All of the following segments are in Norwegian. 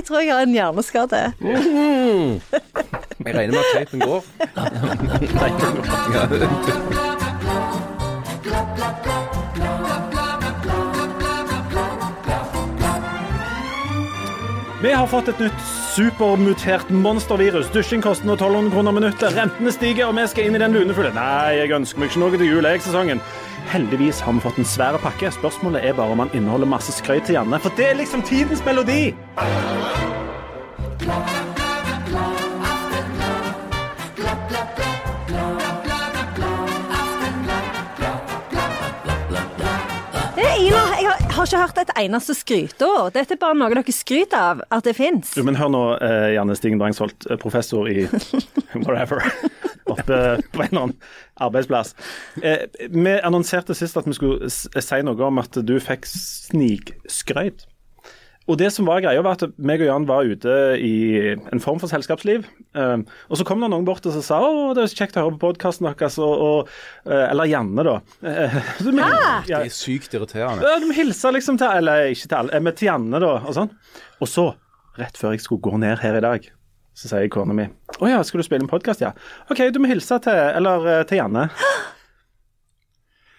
jeg tror jeg har en hjerneskade. Jeg regner med at tøypen går. Vi har fått et nytt supermutert monstervirus. Dusjing koster nå 1200 kroner minuttet. Rentene stiger, og vi skal inn i den lunefulle. Nei, jeg ønsker meg ikke noe til jul, jeg, sesongen. Heldigvis har vi fått en svær pakke. Spørsmålet er bare om han inneholder masse skrøyt til Janne, for det er liksom tidens melodi. Har, ikke hørt et eneste skryteord. Dette er bare noe dere skryter av at det fins. Men hør nå, eh, Janne Stigen Drangsholt, eh, professor i whatever, oppe på en annen arbeidsplass. Eh, vi annonserte sist at vi skulle si noe om at du fikk snikskrøyt. Og det som var greia var at meg og Jan var ute i en form for selskapsliv. Um, og så kom det noen bort og så sa å, det er kjekt å høre på podkasten deres, og, og, eh, eller Janne, da. Så vi- ja, Det er sykt irriterende. ja, de hilsa liksom til Eller ikke til alle, eh, men til Janne, da. Og sånn. Og så, rett før jeg skulle gå ned her i dag, så sier kona mi Å ja, skal du spille en podkast, ja? OK, du må hilse til Eller eh, til Janne.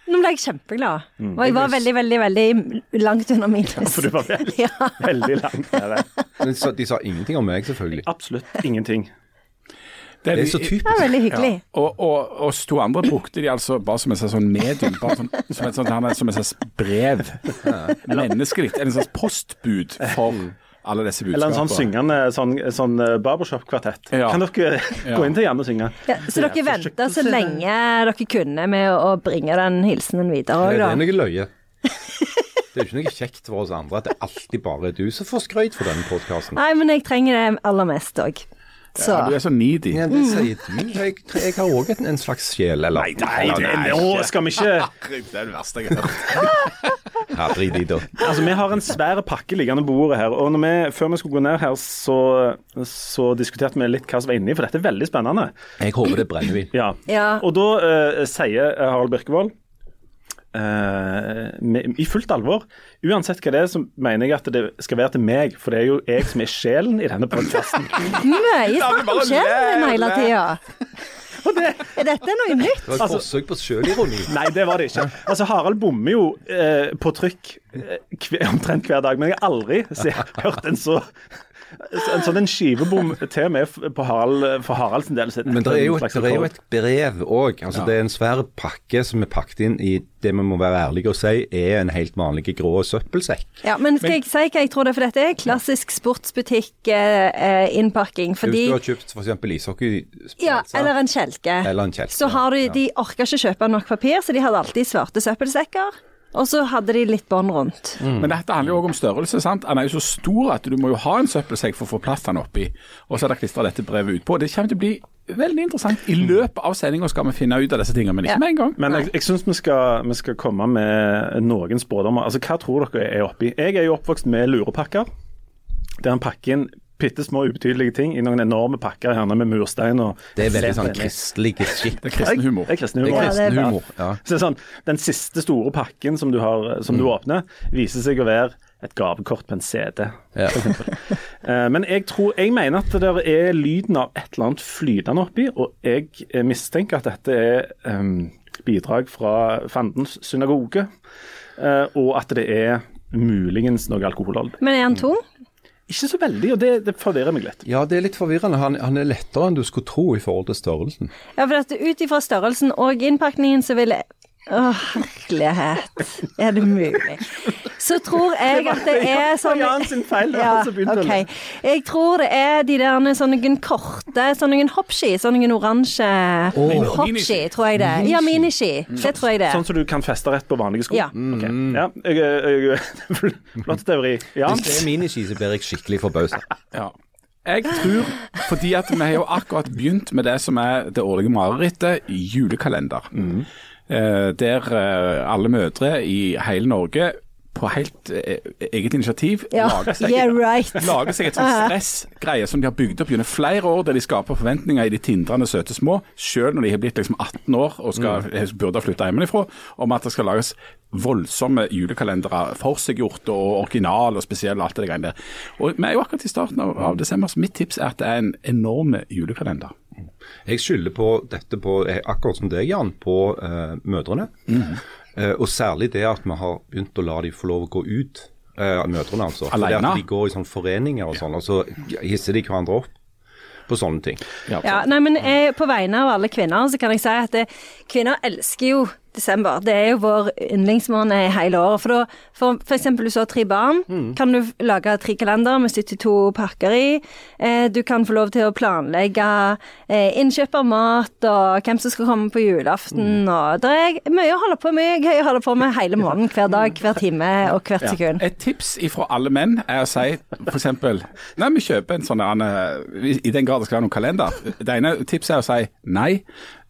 Nå ble jeg kjempeglad. Og jeg var veldig, veldig, veldig langt under minus. Ja, For du var veldig, Ja. veldig langt nede. Men de sa, de sa ingenting om meg, selvfølgelig. Absolutt ingenting. Det er så Det er veldig hyggelig. Og, og oss to andre brukte de altså bare som et slags sånn medium, bare sånn, som et, sånt, som et slags brev. Menneskelig. En slags postbud for alle disse Eller en sånn syngende sånn, sånn eh, barbershop-kvartett. Ja. Kan dere Ja. gå inn til Janne og synge? Ja, så dere venta så lenge dere kunne med å bringe den hilsenen videre Det er noe løye. Det er jo ikke noe kjekt for oss andre at det alltid bare er du som får skrøyt for denne podkasten. Nei, men jeg trenger det aller mest òg. Så Ja, du er så needy. Ja, det sier du. Jeg, jeg har òg en, en slags sjel, eller Nei, nei, det, nå skal vi ikke Det er det verste jeg har hørt. Ja, drit i det. Altså, Vi har en svær pakke liggende på bordet her. og når vi, Før vi skulle gå ned her, så, så diskuterte vi litt hva som var inni, for dette er veldig spennende. Jeg håper det er brennevin. Ja. Ja. Og da uh, sier eh, Harald Birkevold Uh, med, i fullt alvor Uansett hva det er, så mener jeg at det skal være til meg, for det er jo jeg som er sjelen i denne podkasten. mye snakk om kjelen hele tida. Er dette noe nytt? Det var et forsøk på sjølironi. Nei, det var det ikke. Altså, Harald bommer jo eh, på trykk eh, omtrent hver dag, men jeg har aldri se, hørt en så en sånn en skivebom til og med på Harald, for Haralds del. så Men det er jo et, det er jo et brev òg. Altså, Det er en svær pakke som er pakket inn i det vi må være ærlige og si er en helt vanlig grå søppelsekk. Ja, men skal jeg si hva jeg tror det er? For dette er klassisk sportsbutikk-innpakking. Hvis fordi du har kjøpt f.eks. ishockey Ja, eller en kjelke. Eller en kjelke, Så har de, ja. de orka ikke kjøpe nok papir, så de hadde alltid svarte søppelsekker. Og så hadde de litt bånd rundt. Men dette handler jo også om størrelse. sant? Den er jo så stor at du må jo ha en søppelsekk for å få plass den oppi. Og så er det klistra dette brevet utpå. Det kommer til å bli veldig interessant. I løpet av sendinga skal vi finne ut av disse tingene, men ikke Ja. med en gang. Men jeg, jeg syns vi, vi skal komme med noen spådommer. Altså, Hva tror dere er oppi? Jeg er jo oppvokst med lurepakker. Der en pakker inn bitte små ubetydelige ting i noen enorme pakker gjerne med murstein og Det er veldig sånn kristelig shit. Det er kristen humor. Det er kristen humor. Ja, det er humor. Ja. Så sånn, Den siste store pakken som du, har, som du åpner, viser seg å være et gavekort på en CD. Ja. Eh, Men jeg tror, jeg mener at det der er lyden av et eller annet flytende oppi, og jeg eh, mistenker at dette er um, bidrag fra Fandens synagoge, uh, og at det er muligens noe alkoholholdig. Men er han tung? Ikke så veldig, og det, det forvirrer meg litt. ja, det er litt forvirrende. Han, han er lettere enn du skulle tro i forhold til størrelsen. Ja, for at ut ifra størrelsen og innpakningen så vil jeg Å, herlighet. Er det mulig? Så tror jeg at det er sånn Jan sin feil, det var Ja, han som begynte å le. Jeg tror det er de der sånne korte, sånne hoppski, sånne oransje hoppski, tror jeg det. Ja, miniski. Det tror jeg det. Sånn som du kan feste rett på vanlige sko? Ja. Okay. ja jeg, jeg, flott teori. Ja. Hvis det er miniski, så blir jeg skikkelig forbausa. Ja. Jeg tror, fordi at vi har jo akkurat begynt med det som er det årlige marerittet, julekalender. Eh, der eh, alle mødre i hele Norge på helt eh, eget initiativ Ja, lager seg yeah, right. lager seg et sånt stressgreie som de har bygd opp gjennom flere år, der de skaper forventninger i de tindrende søte små, selv når de har blitt liksom 18 år og skal, burde ha flytta hjemmefra, om at det skal lages voldsomme julekalendere. Forseggjort og original og spesiell og alt det greiene der. Og vi er jo akkurat i starten av, av desember, så mitt tips er at det er en enorm julekalender. Jeg skylder på dette på, eh, akkurat som deg, Jan, på uh, mødrene. Eh, og særlig det at vi har begynt å la de få lov å gå ut. Eh, mødrene, altså. For Fordi at de går i sånne foreninger og sånn, og så hisser de hverandre opp på sånne ting. Ja, nei, men jeg, På vegne av alle kvinner så kan jeg si at det, kvinner elsker jo desember. Det er jo vår yndlingsmåned i hele året. For, da, for, for eksempel du så har tre barn, kan du lage tre kalendere med 72 pakker i. Eh, du kan få lov til å planlegge eh, innkjøp av mat og hvem som skal komme på julaften. Og det er mye å holde på med, gøy å holde på med hele måneden, hver dag, hver time og hvert sekund. Et tips fra alle menn er å si f.eks. Nei, vi kjøper en sånn eh, I den grad det skal være noen kalender. Det ene tipset er å si nei.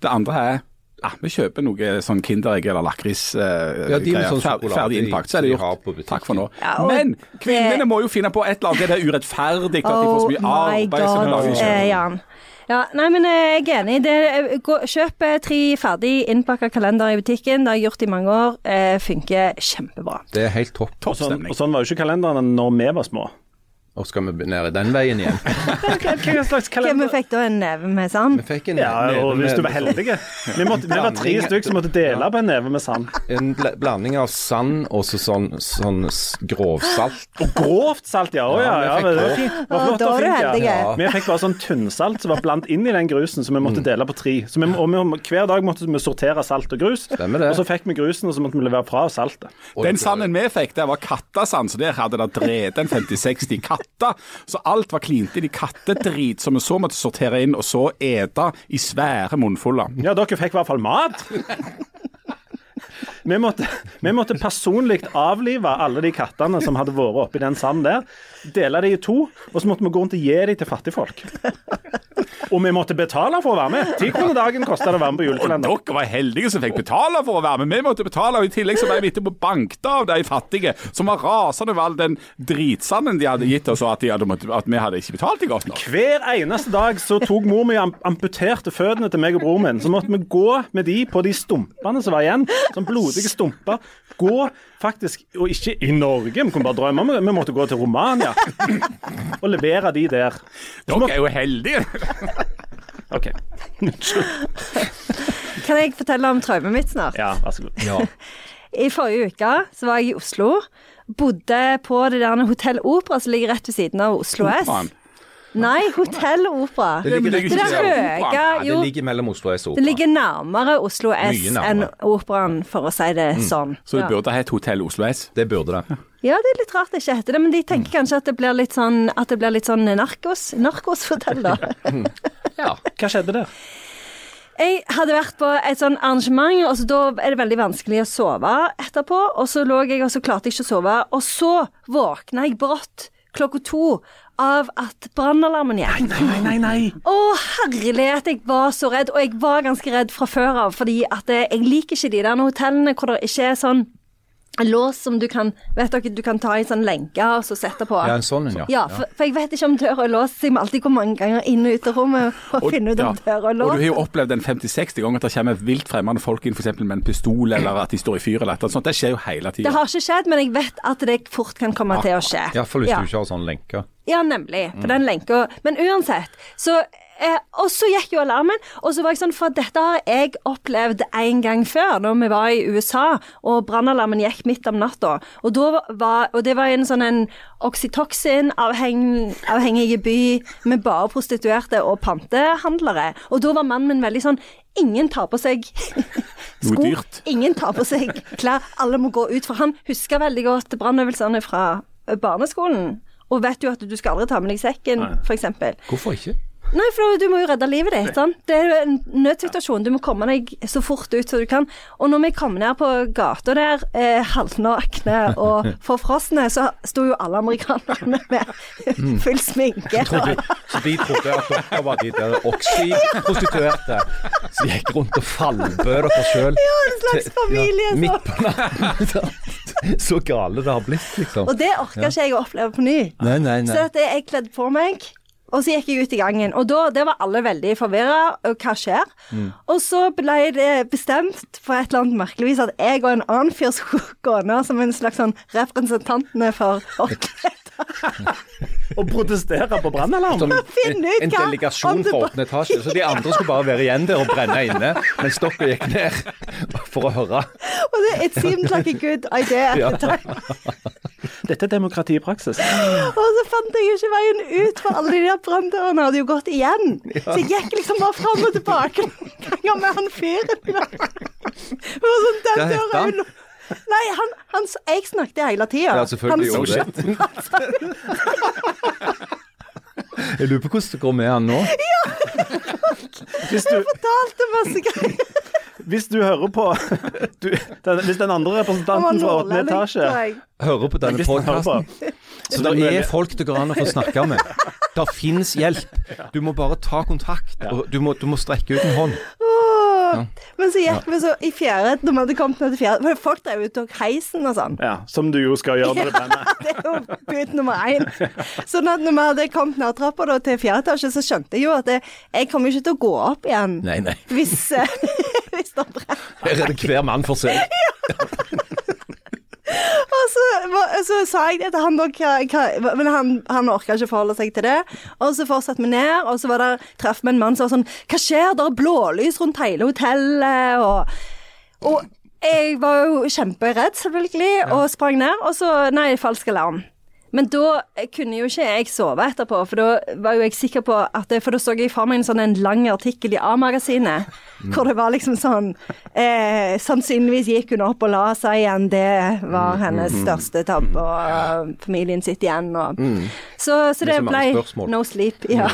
Det andre er ja, vi kjøper noe sånn Kinderegg eller lakrisgreier. eh, Ja, de med sånn ferdig innpakt. Så er det gjort. Takk for nå. Ja, Men det- kvinnene må jo finne på et eller annet. Det er urettferdig at de får så mye arbeid God. som lager eh, Jan. Ja, nei, men jeg er enig. Det, eh, kjøp eh, tre ferdig innpakka kalendere i butikken. Det har jeg gjort i mange år. Eh, funker kjempebra. Det er helt topp. Og sånn, og sånn var jo ikke kalenderen når vi var små. Og skal vi ned den veien igjen? Hva slags Hvem vi fikk da en neve med sand? Vi fikk en Ja, neve og hvis du var heldig. Vi, måtte, vi var tre stykker som måtte dele på en neve med sand. En bl blanding av sand og så sånn, sånn grovsalt. Og grovt salt, ja. Å, ja, Ja, ja det var fikk fint. Var flott og fint, ja. Vi fikk bare sånn tynnsalt som var blandt inn i den grusen, som vi måtte dele på tre. Så vi, og vi, hver dag måtte vi sortere salt og grus. Stemmer det. Og så fikk vi grusen, og så måtte vi levere fra oss saltet. Den sanden vi fikk, det var kattesand, så der hadde det drevet en 50-60 katter. Så alt var klint inn i kattedrit, som vi så måtte sortere inn, og så ete i svære munnfuller. Ja, dere fikk i hvert fall mat. Vi måtte, vi måtte personlig avlive alle de kattene som hadde vært oppi den sanden der. Dele de i to, og så måtte vi gå rundt og gi de til fattigfolk. Og vi måtte betale for å være med. Ti kroner dagen kosta det å være med på julekalender. Og dere var heldige som fikk betale for å være med. Vi måtte betale, og i tillegg så ble vi etterpå banket av de fattige, som var rasende over all den dritsanden de hadde gitt oss, og at, de hadde måttet, at vi hadde ikke betalt dem godt nok. Hver eneste dag så tok mor mi amputerte føttene til meg og broren min. Så måtte vi gå med de på de stumpene som var igjen. Sånn blodige stumper. Gå faktisk, og ikke i Norge, vi kunne bare drømme om det. Vi måtte gå til Romania og levere de der. Dere måtte, er jo heldige. OK. Kan jeg fortelle om traumet mitt snart? Ja, vær så god. Ja. I forrige uke så var jeg i Oslo. Bodde på det der Hotell Opera som ligger rett ved siden av Oslo S. Nei, Hotell Opera. Det ligger Det høye ligger mellom Oslo S og Opera. det ligger nærmere Oslo S nærmere. enn Operaen, for å si det sånn. Så det burde burde hett Hotell Oslo S. Det burde det. Ja, det er litt rart det ikke heter det, men de tenker kanskje at det blir litt sånn At det blir litt sånn narkos narkoshotell, da. Ja. Hva skjedde der? Jeg hadde vært på et sånn arrangement, og så da er det veldig vanskelig å sove etterpå. Og så lå jeg, og så klarte jeg ikke å sove. Og så våkna jeg brått klokka to av at brannalarmen gikk. Nei, nei, nei. nei. Å, herlighet, jeg var så redd. Og jeg var ganske redd fra før av, fordi at eh, jeg liker ikke de der hotellene hvor det ikke er sånn lås som du kan Vet dere, du kan ta i sånn lenke og så sette på. Ja, en sånn ja. Ja, for, for jeg vet ikke om døra er låst, så jeg må alltid gå mange ganger inn og ut av rommet og, finne ut om ja. døra er og du har jo opplevd den 50-60 ganger at det kommer vilt fremmede folk inn f.eks. med en pistol, eller at de står i fyr eller annet sånt. Det skjer jo hele Det har ikke skjedd, men jeg vet at det fort kan komme til å skje. Iallfall hvis ja. du ikke har sånn lenke. Ja, nemlig. For den lenka Men uansett, så eh, Og så gikk jo alarmen, og så var jeg sånn For dette har jeg opplevd en gang før, når vi var i USA, og brannalarmen gikk midt om natta. Og, og det var en sånn en Oxytocin-avhengig by med bare prostituerte og pantehandlere. Og da var mannen min veldig sånn Ingen tar på seg sko. Ingen tar på seg klær. Alle må gå ut. For han husker veldig godt brannøvelsene fra barneskolen. Og vet jo at du skal aldri ta med deg sekken, f.eks. Hvorfor ikke? Nei, for du må jo redde livet ditt. sant? Det er jo en nødsituasjon. Du må komme deg så fort ut som du kan. Og når vi kom ned på gata der, eh, halvnakne og forfrosne, så sto jo alle amerikanerne med full sminke. Trodde, så de trodde at dere var de der Oxy-prostituerte som gikk rundt og fallbød dere sjøl. Ja, en slags familie. Ja, Midt på natten. Så gale det har blitt, liksom. Og det orker ikke jeg å oppleve på ny. Nei, nei, Så nei. at jeg kledde på meg Og så gikk jeg ut i gangen, og da der var alle veldig forvirra. Hva skjer? Og så ble det bestemt for et eller annet merkelig vis at jeg og en annen fyr skulle gå ned som en slags sånn representantene for orklet. Og protestere på brannalarmen. En, en delegasjon fra åttende etasje. Så de andre skulle bare være igjen der og brenne inne, mens dere gikk ned for å høre. It seemed like a good idea at the time. Dette er demokrati i praksis. Og så fant jeg ikke veien ut, for alle de der branndørene hadde jo gått igjen. Så jeg gikk liksom bare fram og tilbake noen ganger med han fyren. Sånn, den døra er han? jo Nei, han, han, jeg snakket hele tida. Ja, selvfølgelig gjorde du det. Jeg lurer på hvordan det går med han nå. Hvis du, Fortalte masse greier. hvis du hører på du, den, Hvis den andre representanten fra åttende etasje. Hører på denne podkasten. Så det er folk det går an å få snakke med. Det fins hjelp. Du må bare ta kontakt. Og du må, du må strekke ut en hånd. Men så gikk vi så i fjerde, når vi hadde kommet ned til fjerde for Folk drev og tok heisen og sånn. Ja, Som du jo skal gjøre med det bandet. Det er jo bud nummer én. Sånn at når vi hadde kommet ned trappa da, til fjerde etasje, så skjønte jeg jo at det, jeg kommer ikke til å gå opp igjen Nei, nei. hvis, eh, hvis det brenner. Her er det hver mann for seg. Og så, så sa jeg det til han da, men han, han orka ikke forholde seg til det. Og så fortsatte vi ned, og så var der, traff vi en mann som var sånn Hva skjer? Det er blålys rundt hele hotellet, og, og jeg var jo kjemperedd, selvfølgelig, og sprang ned, og så Nei, falsk alarm. Men da kunne jo ikke jeg sove etterpå, for da var jo jeg sikker på at det, For da så jeg for meg en sånn en lang artikkel i A-magasinet, hvor det var liksom sånn eh, Sannsynligvis gikk hun opp og la seg igjen, det var hennes største tabbe, og eh, familien sitt igjen, og Så, så det det ble spørsmål. no sleep, ja.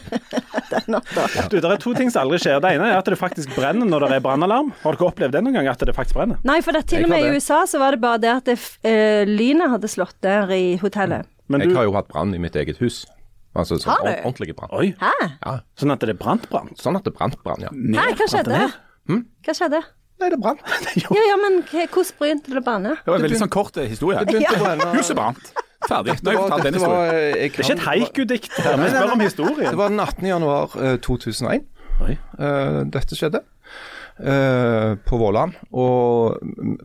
Den natta. Du, Det er to ting som aldri skjer. Det ene er at det faktisk brenner når det er brannalarm. Har dere opplevd det noen gang? At det faktisk brenner? Nei, for det, til og med i. USA så var det bare det at det, eh, lynet hadde slått der i hotellet. Men Jeg du, har jo hatt brann i mitt eget hus. Altså sånn Har du? ordentlig brann. Oi, Hæ? Ja, sånn at det brant brann? sånn at det brant brann, ja. Hæ, hva skjedde? Hva skjedde? Nei, det brant. Ja, ja, men hvordan begynte det å banne? Det var en veldig sånn kort historie. historie. begynte å brenne. Huset brant. Ferdig. Nå har jeg fortalt den historien. eh, Det er ikke et haikudikt vi spør om historien. Det var den 18. januar eh, 2001 Oi. eh, dette skjedde. eh, på Våland. Og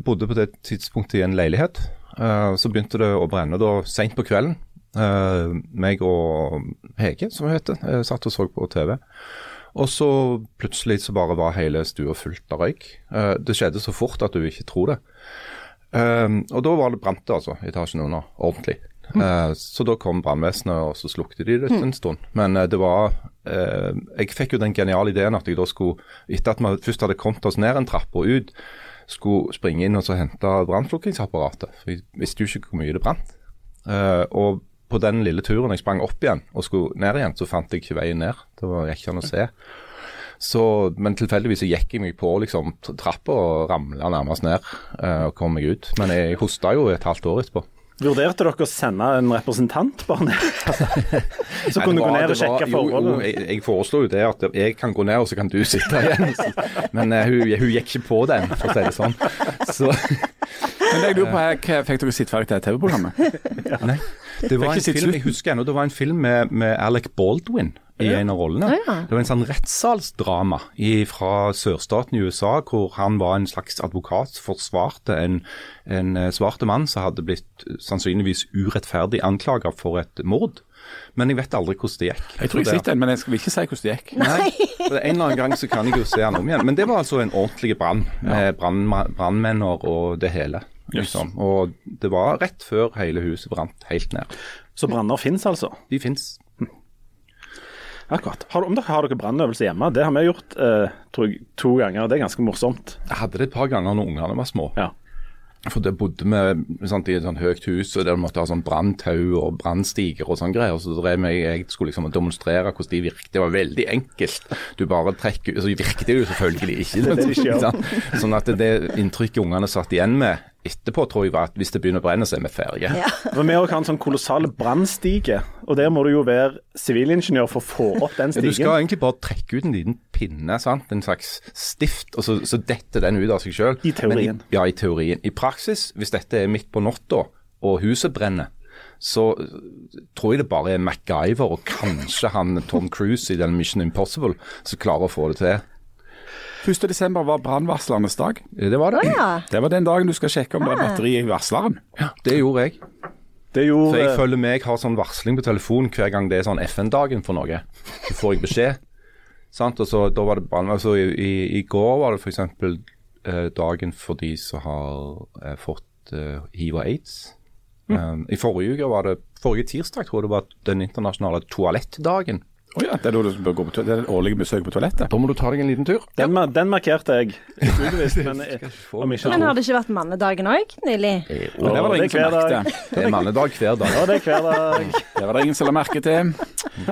bodde på det tidspunktet i en leilighet. Eh, så begynte det å brenne da seint på kvelden. Eh, meg og Hege, som hun heter, eh, satt og så på TV. Og så plutselig så bare var hele stua fullt av røyk. Eh, det skjedde så fort at du ikke tror det. Eh, og da var det brant det, altså, etasjen under. Ordentlig. Eh, så da kom brannvesenet, og så slukte de det en stund. Men uh, det var uh, Jeg fikk jo den geniale ideen at jeg da skulle, etter at vi først hadde kommet oss ned en trapp og ut, skulle springe inn og så hente brannslukkingsapparatet. For jeg visste jo ikke hvor mye det brant. Eh, og på den lille turen jeg sprang opp igjen og skulle ned igjen, så fant jeg ikke veien ned. Det var ikke an å se. Så, men tilfeldigvis så gikk jeg meg på liksom, trappa og ramla nærmest ned uh, og kom meg ut. Men jeg hosta jo et halvt år etterpå. Vurderte dere å sende en representant bare ned? Så kunne du gå ned og sjekke forholdene? jo, jo, jeg, jeg foreslo jo det at jeg kan gå ned, og så kan du sitte igjen. Men uh, hun, hun gikk ikke på den, for å si det sånn. Så Men det jeg lurer på her, hva fikk dere sett ferdig til TV-programmet? nei. Det var en film, jeg husker ennå, det var en film med, med Alec Baldwin i en av rollene. Ja. Det var en sånn rettssalsdrama fra sørstaten i USA, hvor han var en slags advokat som forsvarte en, en eh, svarte mann som hadde blitt eh, sannsynligvis urettferdig anklaga for et mord. Men jeg vet aldri hvordan det gikk. Jeg tror jeg sitter den, men jeg skal ikke si hvordan det gikk. Nei, En eller annen gang så kan jeg jo se den om igjen. Men det var altså en ordentlig brann, med brannmenn og det hele. Liksom. Og det var rett før hele huset brant helt ned. Så branner fins altså? De fins. Akkurat. Har, om dere har dere brannøvelse hjemme? Det har vi gjort eh, tror jeg, to ganger. Det er ganske morsomt. Jeg hadde det et par ganger når ungene var små. Ja. For det bodde vi sant, i et sånt høyt hus, og der måtte ha sånn branntau og brannstiger og sånn greier. Så drev vi, jeg skulle liksom demonstrere hvordan de virket. Det var veldig enkelt. Du bare trekker Så virket det jo selvfølgelig ikke. Det det ikke Sånn at det inntrykket ungene satt igjen med etterpå, tror jeg var at hvis det begynner å brenne, så er vi ferdige. Ja. Vi har en sånn kolossal brannstige, og der må du jo være sivilingeniør for å få opp den Ja, du skal egentlig bare trekke ut en liten pinne, sant? en slags stift, og så, så detter den ut av seg sjøl. I teorien. ja, i teorien. I praksis, hvis dette er midt på natta og huset brenner, så tror jeg det bare er MacGyver og kanskje han Tom Cruise i den Mission Impossible som klarer å få det til. 1.12. var brannvarslernes dag. Det var det. Ja. Det var den dagen du skal sjekke om det er Ah. batteri i varsleren. Det gjorde jeg. Det gjorde Så jeg følger med, jeg har sånn varsling på telefon hver gang det er sånn FN-dagen for noe. Så får jeg beskjed. Sant? Og så da var det brannvern. Så i, i, I går var det f.eks. Eh, dagen for de som har eh, fått eh, hiv og aids. Um, I forrige uke var det forrige tirsdag tror jeg det var den internasjonale toalettdagen. Å ja, det er da du bør gå på det er det årlige besøk på toalettet. Da må du ta deg en liten tur. den, ja. den markerte jeg. Ikke men ikke Men har det ikke vært mannedagen òg nylig? Jo, det var det ingen som merket. Det er mannedag hver dag. Ja, det er hver dag. Det var det ingen som la merke til.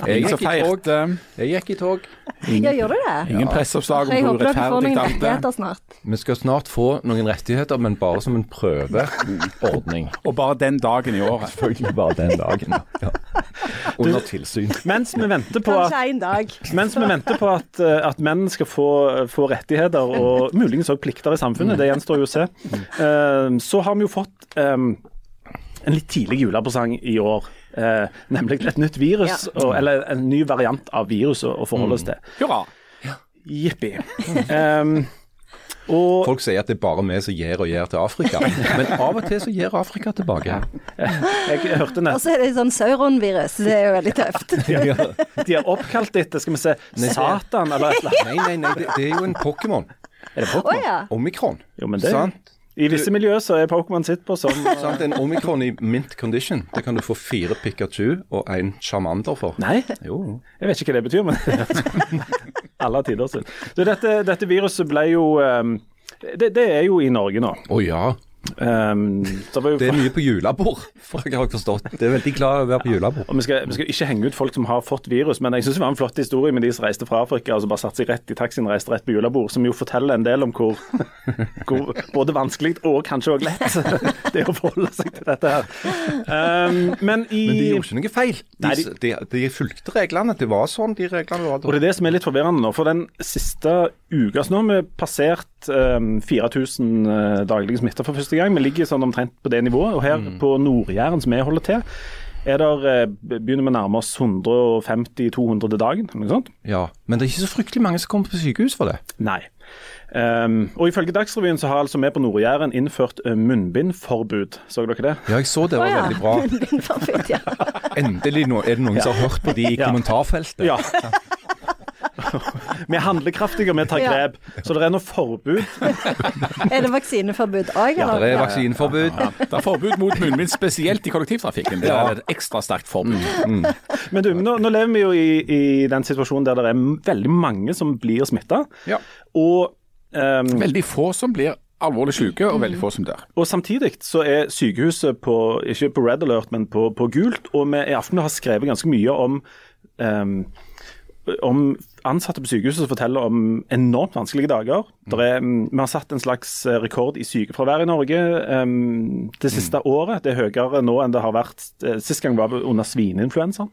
Jeg som feirte. Jeg gikk i tog. Ja, gjør du det? Ingen presseoppslag om hvor håper rettferdig noen alt er. Vi skal snart få noen rettigheter, men bare som en prøveordning. Og bare den dagen i året. Selvfølgelig bare den dagen. Ja. Under tilsyn. Mens vi venter på at Kanskje en dag. Mens vi venter på at, eh, at menn skal få, få rettigheter og muligens også plikter i samfunnet, det gjenstår jo å se, eh, så har vi jo fått eh, en litt tidlig julepresang i år. eh, nemlig et nytt virus, og, eller en ny variant av virus å, å forholde oss til. Hurra. Jippi. Um, og Folk sier at det er bare vi som gir og gir til Afrika, men av og til så gir Afrika tilbake. jeg hørte Og nett så er det sånn sauronvirus. Det er jo veldig tøft. de har oppkalt etter skal vi se, Satan eller et eller annet. Nei, nei, nei, det, det er jo en Pokémon. Er det Pokémon? Pokémon? ja. Omikron. Jo, men det Sant? I visse miljøer så er Pokémon sitt på som Sant? En omikron i mint condition, det kan du få fire Pikachu og en Charmander for. Nei, Jo. jeg vet ikke hva det betyr, men alle tider sin. Dette, dette viruset ble jo um, det, det er jo i Norge nå. Å ja. Um, det var jo Det er mye på julebord, for jeg har forstått. Det er veldig glad i å være på julebord. og vi skal, vi skal ikke henge ut folk som har fått virus, men jeg syns det var en flott historie med de som reiste fra Afrika og så bare satte seg rett i taxien og reiste rett på julebord, som jo forteller en del om hvor, hvor både vanskelig og kanskje òg lett det er å forholde seg til dette her. Um, men i Men de gjorde ikke noe feil. De, Nei, de, de- de, fulgte reglene. Det var sånn de reglene var. Og det er det som er litt forvirrende nå. For den siste uka så nå har vi passert um, 4000 uh, daglige smitter for første gang. Vi ligger sånn omtrent på det nivået. Og her på Nord-Jæren, som vi holder til, er der, uh, begynner vi å nærme oss 150-200 til dagen. Noe sånt. Ja, Men det er ikke så fryktelig mange som kommer på sykehus for det. Nei. Um, og ifølge Dagsrevyen så har altså vi på Nord-Jæren innført uh, munnbindforbud. Så dere det? Ja, jeg så det var ja. veldig bra. Munnbindforbud, ja. Endelig no, er det noen som har hørt på de i Ja. kommentarfeltet. Ja. vi er handlekraftige, vi tar Ja. grep. Så det er noe forbud. Er det vaksineforbud òg, Det er vaksineforbud. Det er forbud mot munnbind, spesielt i kollektivtrafikken. Det er et ekstra sterkt forbud. Men du, nå, nå lever vi jo i, i den situasjonen der det er veldig mange som blir smitta. Ja. Og, um, Veldig få som blir alvorlig syke, og veldig få som dør. og samtidig så er sykehuset på, ikke på red alert, men på, på gult. Og vi i Aften har skrevet ganske mye om um, om ansatte på sykehuset som forteller om enormt vanskelige dager. Der er, mm, vi har satt en slags eh, rekord i sykefravær i Norge um, det siste året. Det er høyere nå enn det har vært eh, Sist gang var under svineinfluensaen.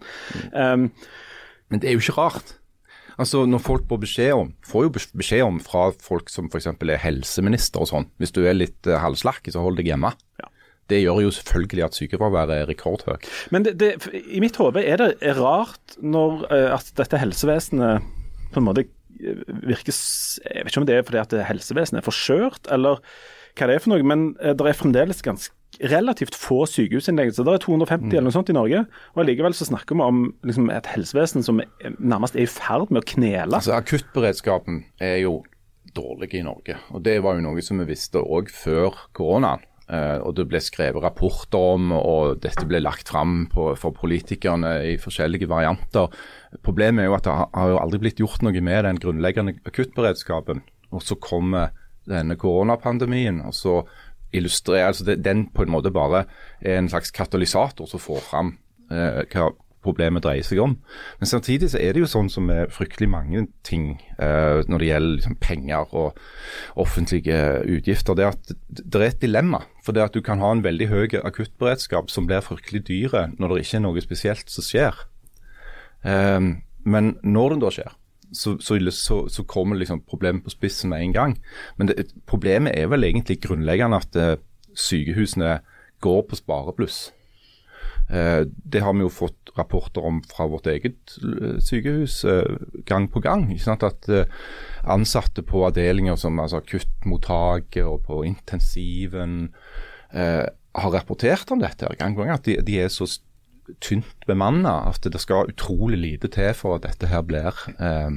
Um, Men det er jo ikke rart. Altså, Når folk får beskjed om, får jo beskjed om fra folk som f.eks. er helseminister og sånn, hvis du er litt uh, halvslakk, så hold deg hjemme. Ja. Det gjør jo selvfølgelig at sykefraværet er rekordhøyt. Men det, det, i mitt hode er det rart når eh, at dette helsevesenet på en måte eh, virker Jeg vet ikke om det er fordi at helsevesenet er for skjørt, eller hva det er for noe, men eh, det er fremdeles ganske relativt få sykehusinnleggelser. Det er 250 eller noe sånt i Norge, og allikevel så snakker vi om liksom, et helsevesen som nærmest er i ferd med å knele. Altså, Akuttberedskapen er jo dårlig i Norge. og Det var jo noe som vi visste òg før koronaen. Eh, og Det ble skrevet rapporter om, og dette ble lagt fram for politikerne i forskjellige varianter. Problemet er jo at det har, jo aldri blitt gjort noe med den grunnleggende akuttberedskapen. Og så kommer denne koronapandemien, og så illustrerer altså Den på en måte bare er en slags katalysator som får fram eh, hva problemet dreier seg om. Men samtidig så er det jo sånn som med fryktelig mange ting eh, når det gjelder liksom, penger og offentlige utgifter. Det at det, er et dilemma. For det at du kan ha en veldig høy akuttberedskap som blir fryktelig dyre når det ikke er noe spesielt som skjer. Eh, men når det da skjer, så, så, så, kommer liksom problemet på spissen med en gang. Men det, problemet er vel egentlig grunnleggende at eh, sykehusene går på sparebluss. Eh, det har vi jo fått rapporter om fra vårt eget eh, sykehus eh, gang på gang. ikke sant? At ansatte på avdelinger som altså akuttmottaket og på intensiven har rapportert om dette gang på gang. At de, de er så tynt bemanna at det skal utrolig lite til for at dette her blir eh,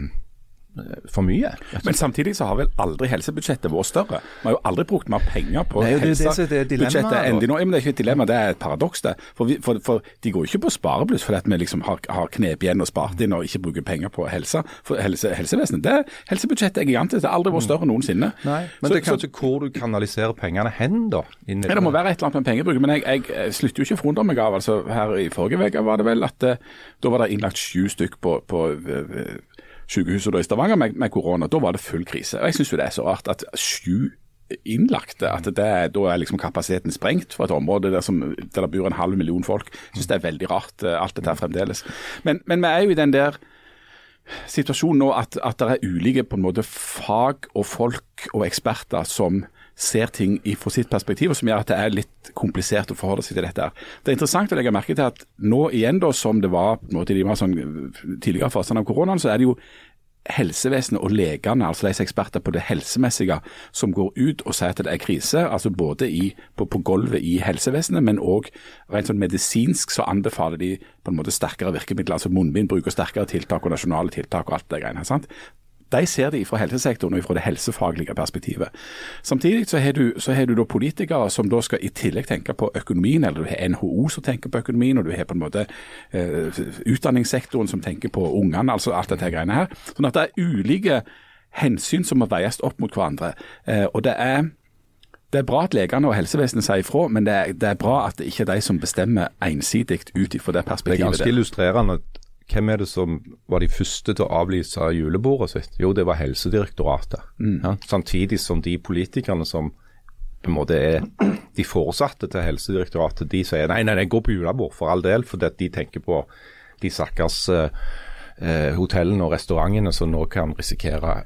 for mye. Men samtidig så har vel aldri helsebudsjettet vært større. Vi har jo aldri brukt mer penger på helsebudsjettet enn de nå. Men det er ikke et dilemma, det er et paradoks. det. For, vi, for, for De går jo ikke på sparebluss fordi at vi liksom har, har knep igjen og spart inn og ikke bruker penger på helse, helse, helsevesenet. Det, helsebudsjettet er gigantisk. Det har aldri vært større noensinne. Nei, Men så, det er kanskje hvor du kanaliserer pengene hen, da? Nei, det må være et eller annet med pengebruk. Men jeg, jeg slutter jo ikke å forundre meg av altså Her i forrige uke var det vel at eh, da var det innlagt sju stykk på, på eh, sykehuset i Stavanger med, med, korona. Da var det full krise. Og Jeg syns det er så rart at sju innlagte, at det, da er liksom kapasiteten sprengt for et område der, som, der det bor en halv million folk. Jeg syns det er veldig rart, eh, alt dette fremdeles. Men, men, vi er jo i den der situasjonen nå at, at det er ulike på en måte fag og folk og eksperter som ser ting fra sitt perspektiv, og som gjør at det er litt komplisert å forholde seg til dette. Det er interessant å legge merke til at nå igjen, da, som det var på en måte, de sånn tidligere fasene av koronaen, så er det jo helsevesenet og legene, altså de som er eksperter på det helsemessige, som går ut og sier at det er krise. altså Både i, på, på, gulvet i helsevesenet, men òg rent sånn medisinsk så anbefaler de på en måte sterkere virkemidler. altså Munnbindbruk og sterkere tiltak og nasjonale tiltak og alt det greiene. sant? De ser det fra helsesektoren og fra det helsefaglige perspektivet. Samtidig så har, du, så har du da politikere som da skal i tillegg tenke på økonomien, eller du har NHO som tenker på økonomien, og du har på en måte eh, utdanningssektoren som tenker på ungene, altså alt dette greiene her. Sånn at det er ulike hensyn som må veies opp mot hverandre. Eh, og det er det er bra at legene og helsevesenet sier ifra, men det er, det er, bra at det ikke er de som bestemmer ensidig ut ifra det perspektivet. Det er ganske illustrerende hvem er det som var de første til å avlyse julebordet sitt? Jo, det var Helsedirektoratet. Mm. Ja, samtidig som de politikerne som på en måte er de foresatte til Helsedirektoratet, de sier nei, nei, nei, gå på julebord for all del, fordi de tenker på de stakkars eh, eh, hotellene og restaurantene som nå kan risikere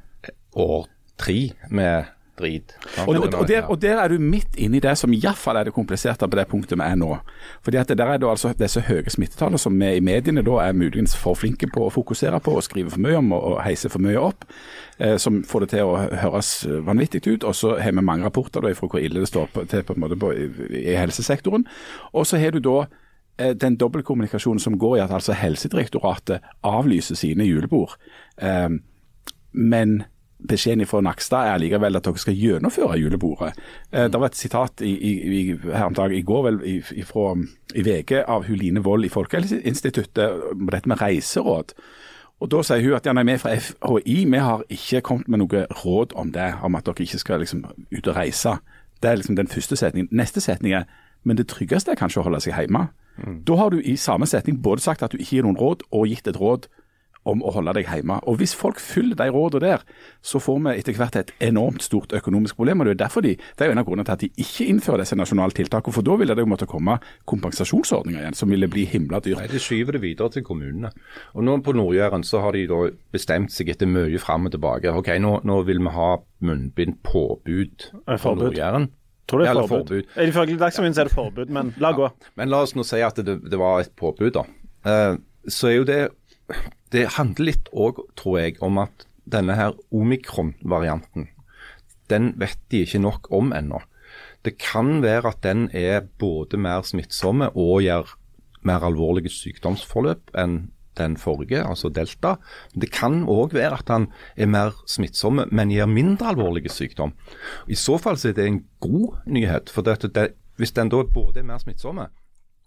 år tre med drit. Og, og, og, der, og, der, er du midt inne i det som iallfall er det kompliserte på det punktet vi er nå. Fordi at det der er det altså disse høye smittetallene som vi i mediene da er muligens for flinke på å fokusere på og skrive for mye om og, og heise for mye opp. Eh, som får det til å høres vanvittig ut. Og så har vi mange rapporter da fra hvor ille det står på, til på en måte på, i, i helsesektoren. Og så har du da eh, den dobbeltkommunikasjonen som går i at altså Helsedirektoratet avlyser sine julebord. Eh, men beskjeden fra Nakstad er likevel at dere skal gjennomføre julebordet. Eh, det var et sitat i, i, her om dagen, i går vel, i, fra, i VG av Huline Wold i Folkehelseinstituttet om dette med reiseråd. Og Da sier hun at ja, nei, vi fra FHI vi har ikke kommet med noe råd om det, om at dere ikke skal liksom, ut og reise. Det er liksom den første setningen. Neste setning er men det tryggeste er kanskje å holde seg hjemme. Mm. Da har du i samme setning både sagt at du ikke gir noen råd, og gitt et råd om å holde deg hjemme. Og Hvis folk følger de rådene der, så får vi etter hvert et enormt stort økonomisk problem. og Det er derfor de, det er jo en av grunnene til at de ikke innfører disse nasjonale tiltakene. For da ville det jo måtte komme kompensasjonsordninger igjen, som ville bli himla dyrt. Nei, De skyver det videre til kommunene. Og nå På Nord-Jæren så har de da bestemt seg etter mye fram og tilbake. Ok, Nå, nå vil vi ha munnbindpåbud på Nord-Jæren. Tror det er forbud. forbud. Ifølge Dagsrevyen er det forbud, men la gå. Ja, men la oss nå si at det, det var et påbud, da. Eh, så er jo det det handler litt òg, tror jeg, om at denne her omikron-varianten, den vet de ikke nok om ennå. Det kan være at den er både mer smittsomme og gjør mer alvorlige sykdomsforløp enn den forrige, altså delta. Det kan òg være at han er mer smittsomme, men gir mindre alvorlige sykdom. I så fall så er det en god nyhet. for det, det, Hvis den da både er mer smittsomme,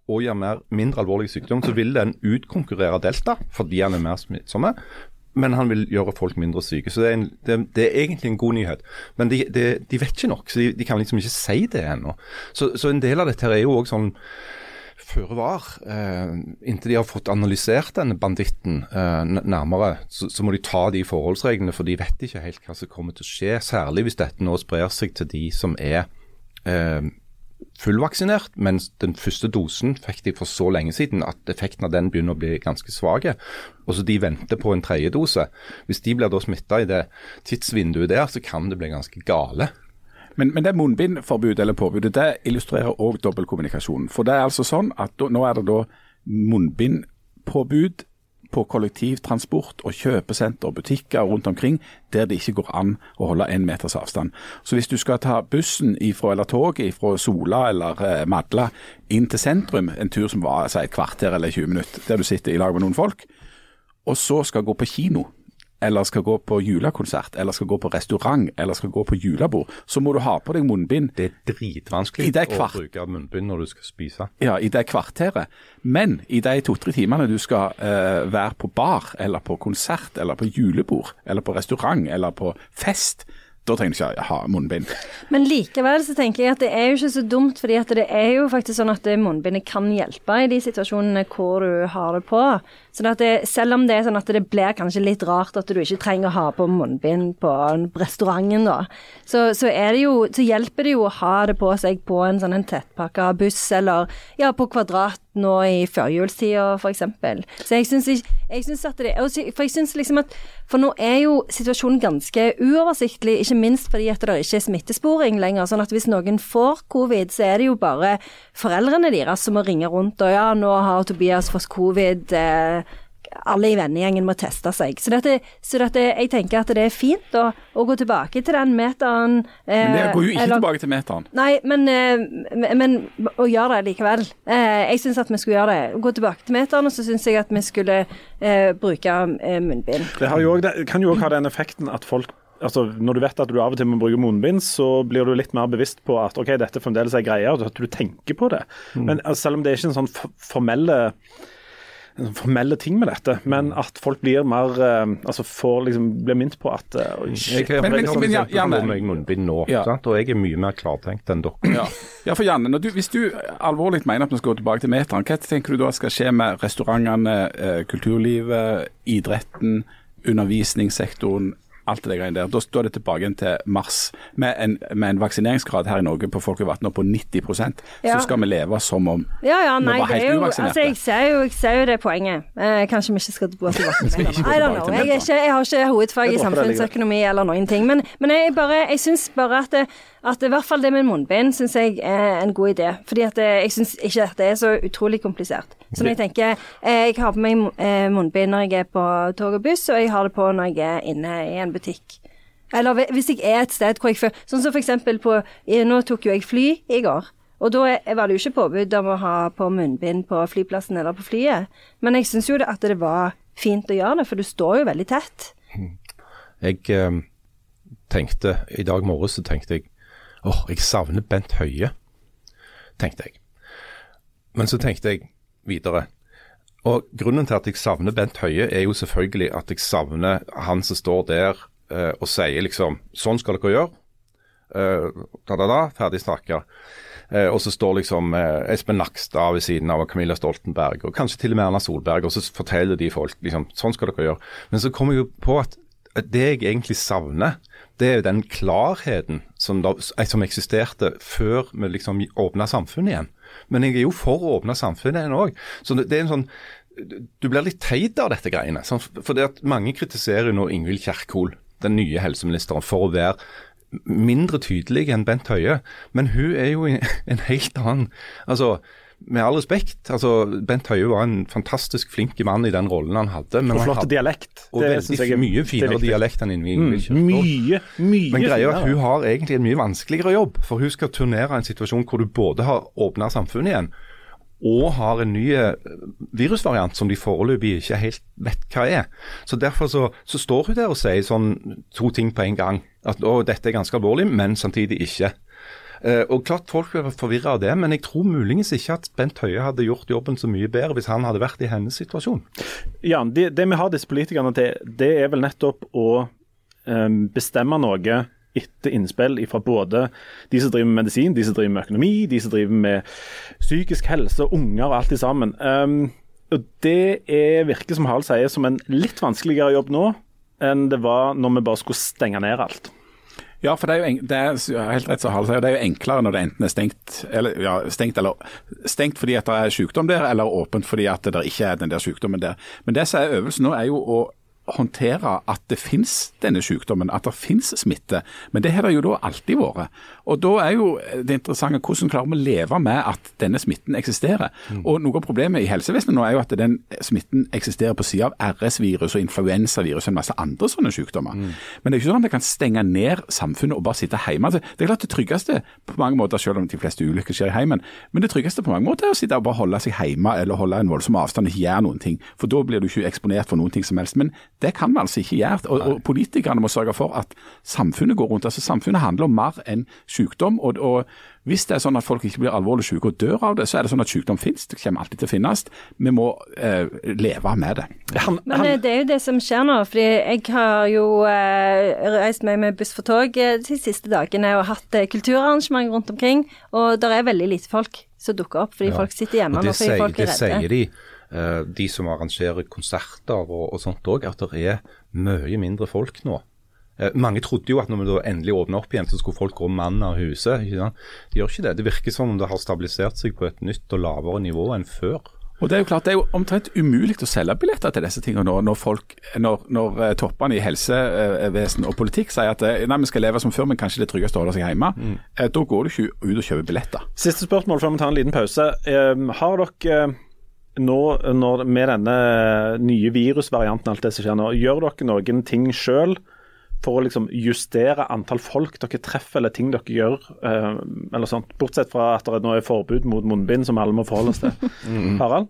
og gir mer, mindre alvorlig sykdom, så vil den utkonkurrere delta fordi han er mer smittsomme. Men han vil gjøre folk mindre syke. Så det er, en, det, det er egentlig en god nyhet. Men de, de, de vet ikke nok, så de, de, kan liksom ikke si det ennå. Så, så, en del av dette er jo òg sånn føre var. Eh, inntil de har fått analysert denne banditten eh, nærmere, så, så, må de ta de forholdsreglene, for de vet ikke helt hva som kommer til å skje. Særlig hvis dette nå sprer seg til de som er eh, fullvaksinert, mens den første dosen fikk de for så lenge siden at effekten av den begynner å bli ganske svak. Og så de venter på en tredje dose. Hvis de blir da smitta i det tidsvinduet der, så kan det bli ganske gale. Men, men det munnbindforbudet eller påbudet det illustrerer òg dobbeltkommunikasjonen. For det er altså sånn at da, nå er det da munnbindpåbud på kollektivtransport og kjøpesenter og butikker rundt omkring der det ikke går an å holde én meters avstand. Så hvis du skal ta bussen ifra, eller toget fra Sola eller eh, Madla inn til sentrum, en tur som var altså, et kvarter eller 20 minutter, der du sitter i lag med noen folk, og så skal gå på kino eller skal gå på julekonsert, eller skal gå på restaurant, eller skal gå på julebord, så må du ha på deg munnbind. Det er dritvanskelig I det å bruke munnbind når du skal spise. Ja, i det kvarteret. Men i de to-tre timene du skal uh, være på bar, eller på konsert, eller på julebord, eller på restaurant, eller på fest, da trenger du ikke ha munnbind. Men likevel så tenker jeg at det er jo ikke så dumt, fordi at det er jo faktisk sånn at munnbindet kan hjelpe i de situasjonene hvor du har det på. Så at det, selv om det er sånn at det blir kanskje litt rart at du ikke trenger å ha på munnbind på restauranten, da, så, så, jo, så hjelper det jo å ha det på seg på en sånn en tettpakka buss, eller ja, på Kvadrat nå i førjulstida, f.eks. Så jeg syns at det, For jeg synes liksom at For nå er jo situasjonen ganske uoversiktlig, ikke minst fordi at det ikke er smittesporing lenger. Sånn at hvis noen får covid, så er det jo bare foreldrene deres som må ringe rundt og ja, nå har Tobias fått covid. Eh, alle i vennegjengen må teste seg. Så, dette, så dette, jeg tenker at det er fint å, å gå tilbake til den meteren. Eh, Men det går jo ikke eller- tilbake til meteren. Nei, men, eh, men, å gjøre det likevel. Eh, jeg syns at vi skulle gjøre det. Gå tilbake til meteren, og så syns jeg at vi skulle eh, bruke eh, munnbind. Det, har jo også, det kan jo òg ha den effekten at folk altså Når du vet at du av og til må bruke munnbind, så blir du litt mer bevisst på at ok, dette fremdeles er greia, og at du tenker på det. Men altså, Selv om det er ikke en sånn formelle formelle ting med dette, men at folk blir mer eh, altså får liksom blir minnet på at eh, shit. Jeg, har ja, meg munnbind nå, Ja. sant? og jeg er mye mer klartenkt enn dere. Ja, ja for Janne, når du, hvis du alvorlig mener at vi skal gå tilbake til meteren, hva tenker du da skal skje med restaurantene, eh, kulturlivet, idretten, undervisningssektoren, alt det greiene der? Da står det tilbake igjen til mars. Med en, med en vaksineringsgrad her i Norge på folk i vann nå på 90 Ja. så skal vi leve som om Ja, ja, Vi var helt er jo uvaksinerte. Altså, jeg ser jo, jeg ser jo det poenget. Eh, kanskje vi ikke skal tilbake til ikke I don't know. Jeg, ikke, jeg har ikke hovedfag i samfunnsøkonomi eller noen ting. Men, men jeg, bare, jeg syns bare at, det, at i hvert fall det med munnbind syns jeg er en god idé. Fordi at det, jeg syns ikke at det er så utrolig komplisert. Så når jeg tenker eh, Jeg har på meg eh, munnbind når jeg er på tog og buss, og jeg har det på når jeg er inne i en butikk. Eller hvis jeg er et sted hvor jeg føler Sånn som for eksempel på Nå tok jo jeg fly i går. Og da var det jo ikke påbud om å ha på munnbind på flyplassen eller på flyet. Men jeg syns jo at det var fint å gjøre det, for du står jo veldig tett. Jeg eh, tenkte, I dag morges så tenkte jeg åh, jeg savner Bent Høie, tenkte jeg. Men så tenkte jeg videre. Og Grunnen til at jeg savner Bent Høie, er jo selvfølgelig at jeg savner han som står der eh, og sier liksom Sånn skal dere gjøre. Eh, da, da, da, ferdig snakka. Eh, og så står liksom eh, Espen Nakstad ved siden av Camilla Stoltenberg, og kanskje til og med Erna Solberg, og så forteller de folk liksom Sånn skal dere gjøre. Men så kommer jeg jo på at det jeg egentlig savner, det er jo den klarheten som, da, som eksisterte før vi liksom åpna samfunnet igjen. Men jeg er jo for å åpne samfunnet igjen òg. Så det, er en sånn Du blir litt teit av dette greiene. For det at mange kritiserer nå Ingvild Kjerkol, den nye helseministeren, for å være mindre tydelig enn Bent Høie. Men hun er jo en helt annen Altså, med all respekt, altså Bent Høie var en fantastisk flink mann i den rollen han hadde. Men Og flott hadde- dialekt. og Det veldig jeg mye er finere dialekt enn Ingvild Mm, mye, mye Men greia er at hun har egentlig en mye vanskeligere jobb. For hun skal turnere en situasjon hvor du både har åpna samfunnet igjen, og har en ny eh, virusvariant som de foreløpig ikke helt vet hva er. Så Derfor så, så står hun der og sier sånn to ting på en gang. At å, dette er ganske alvorlig, men samtidig ikke. Eh, og klart Folk blir forvirra av det, men jeg tror muligens ikke at Bent Høie hadde gjort jobben så mye bedre hvis han hadde vært i hennes situasjon. Ja, det, det vi har disse politikerne til, det er vel nettopp å um, bestemme noe etter innspill fra både de som driver med medisin, de som driver med økonomi, de som driver med psykisk helse, unger og alt det sammen. Um, og Det er, virker som Harald sier, som en litt vanskeligere jobb nå enn det var når vi bare skulle stenge ned alt. Ja, for det er jo det er helt rett som det er jo enklere når det enten er stengt eller, ja, stengt, eller stengt fordi at det er sykdom der, eller åpent fordi at det ikke er den der sykdommen der. Men det som er øvelsen nå, er jo å håndtere at det finnes denne sykdommen, at det finnes smitte. Men det har det jo da alltid vært. Og da er jo det interessante hvordan klarer vi å leve med at denne smitten eksisterer. Mm. Og noe av problemet i helsevesenet nå er jo at den smitten eksisterer på siden av RS-virus og influensavirus og en masse andre sånne sykdommer. Mm. Men det er ikke sånn at vi kan stenge ned samfunnet og bare sitte hjemme. Altså, det er klart det tryggeste på mange måter, selv om de fleste ulykker skjer i heimen, men det tryggeste på mange måter er å sitte og bare holde seg hjemme eller holde en voldsom avstand og ikke gjøre noen ting. For da blir du ikke eksponert for noen ting som helst. Men det kan vi altså ikke gjøre. Og, og politikerne må sørge for at samfunnet går rundt. Altså Samfunnet handler om mer enn sykdom. Og, og, hvis det er sånn at folk ikke blir alvorlig syke og dør av det, så er det sånn at sykdom finnes. Det kommer alltid til å finnes. Vi må eh, leve med det. Han, Men det er jo det som skjer nå. fordi jeg har jo eh, reist meg med buss for tog eh, de siste dagene og hatt eh, kulturarrangement rundt omkring. Og det er veldig lite folk som dukker opp fordi ja. folk sitter hjemme og, og sier, folk er redde. Det sier de de som arrangerer konserter og, og sånt òg, at det er mye mindre folk nå. Eh, mange trodde jo at når vi da endelig åpna opp igjen, så skulle folk gå mann av huset. De gjør ikke det. Det virker som om det har stabilisert seg på et nytt og lavere nivå enn før. Og Det er jo klart, det er jo omtrent umulig å selge billetter til disse tingene nå, når, folk, når, når eh, toppene i helsevesen og politikk sier at nei, vi skal leve som før, men kanskje det er tryggest å holde seg hjemme. Mm. Da går du ikke ut og kjøper billetter. Siste spørsmål før vi tar en liten pause. Har dere nå når, med denne nye virusvarianten, alt det som skjer nå, gjør dere noen ting sjøl for å liksom justere antall folk dere treffer, eller ting dere gjør? Eh, eller sånt, Bortsett fra at det nå er forbud mot munnbind, som alle må forholde oss til. Mm. Harald?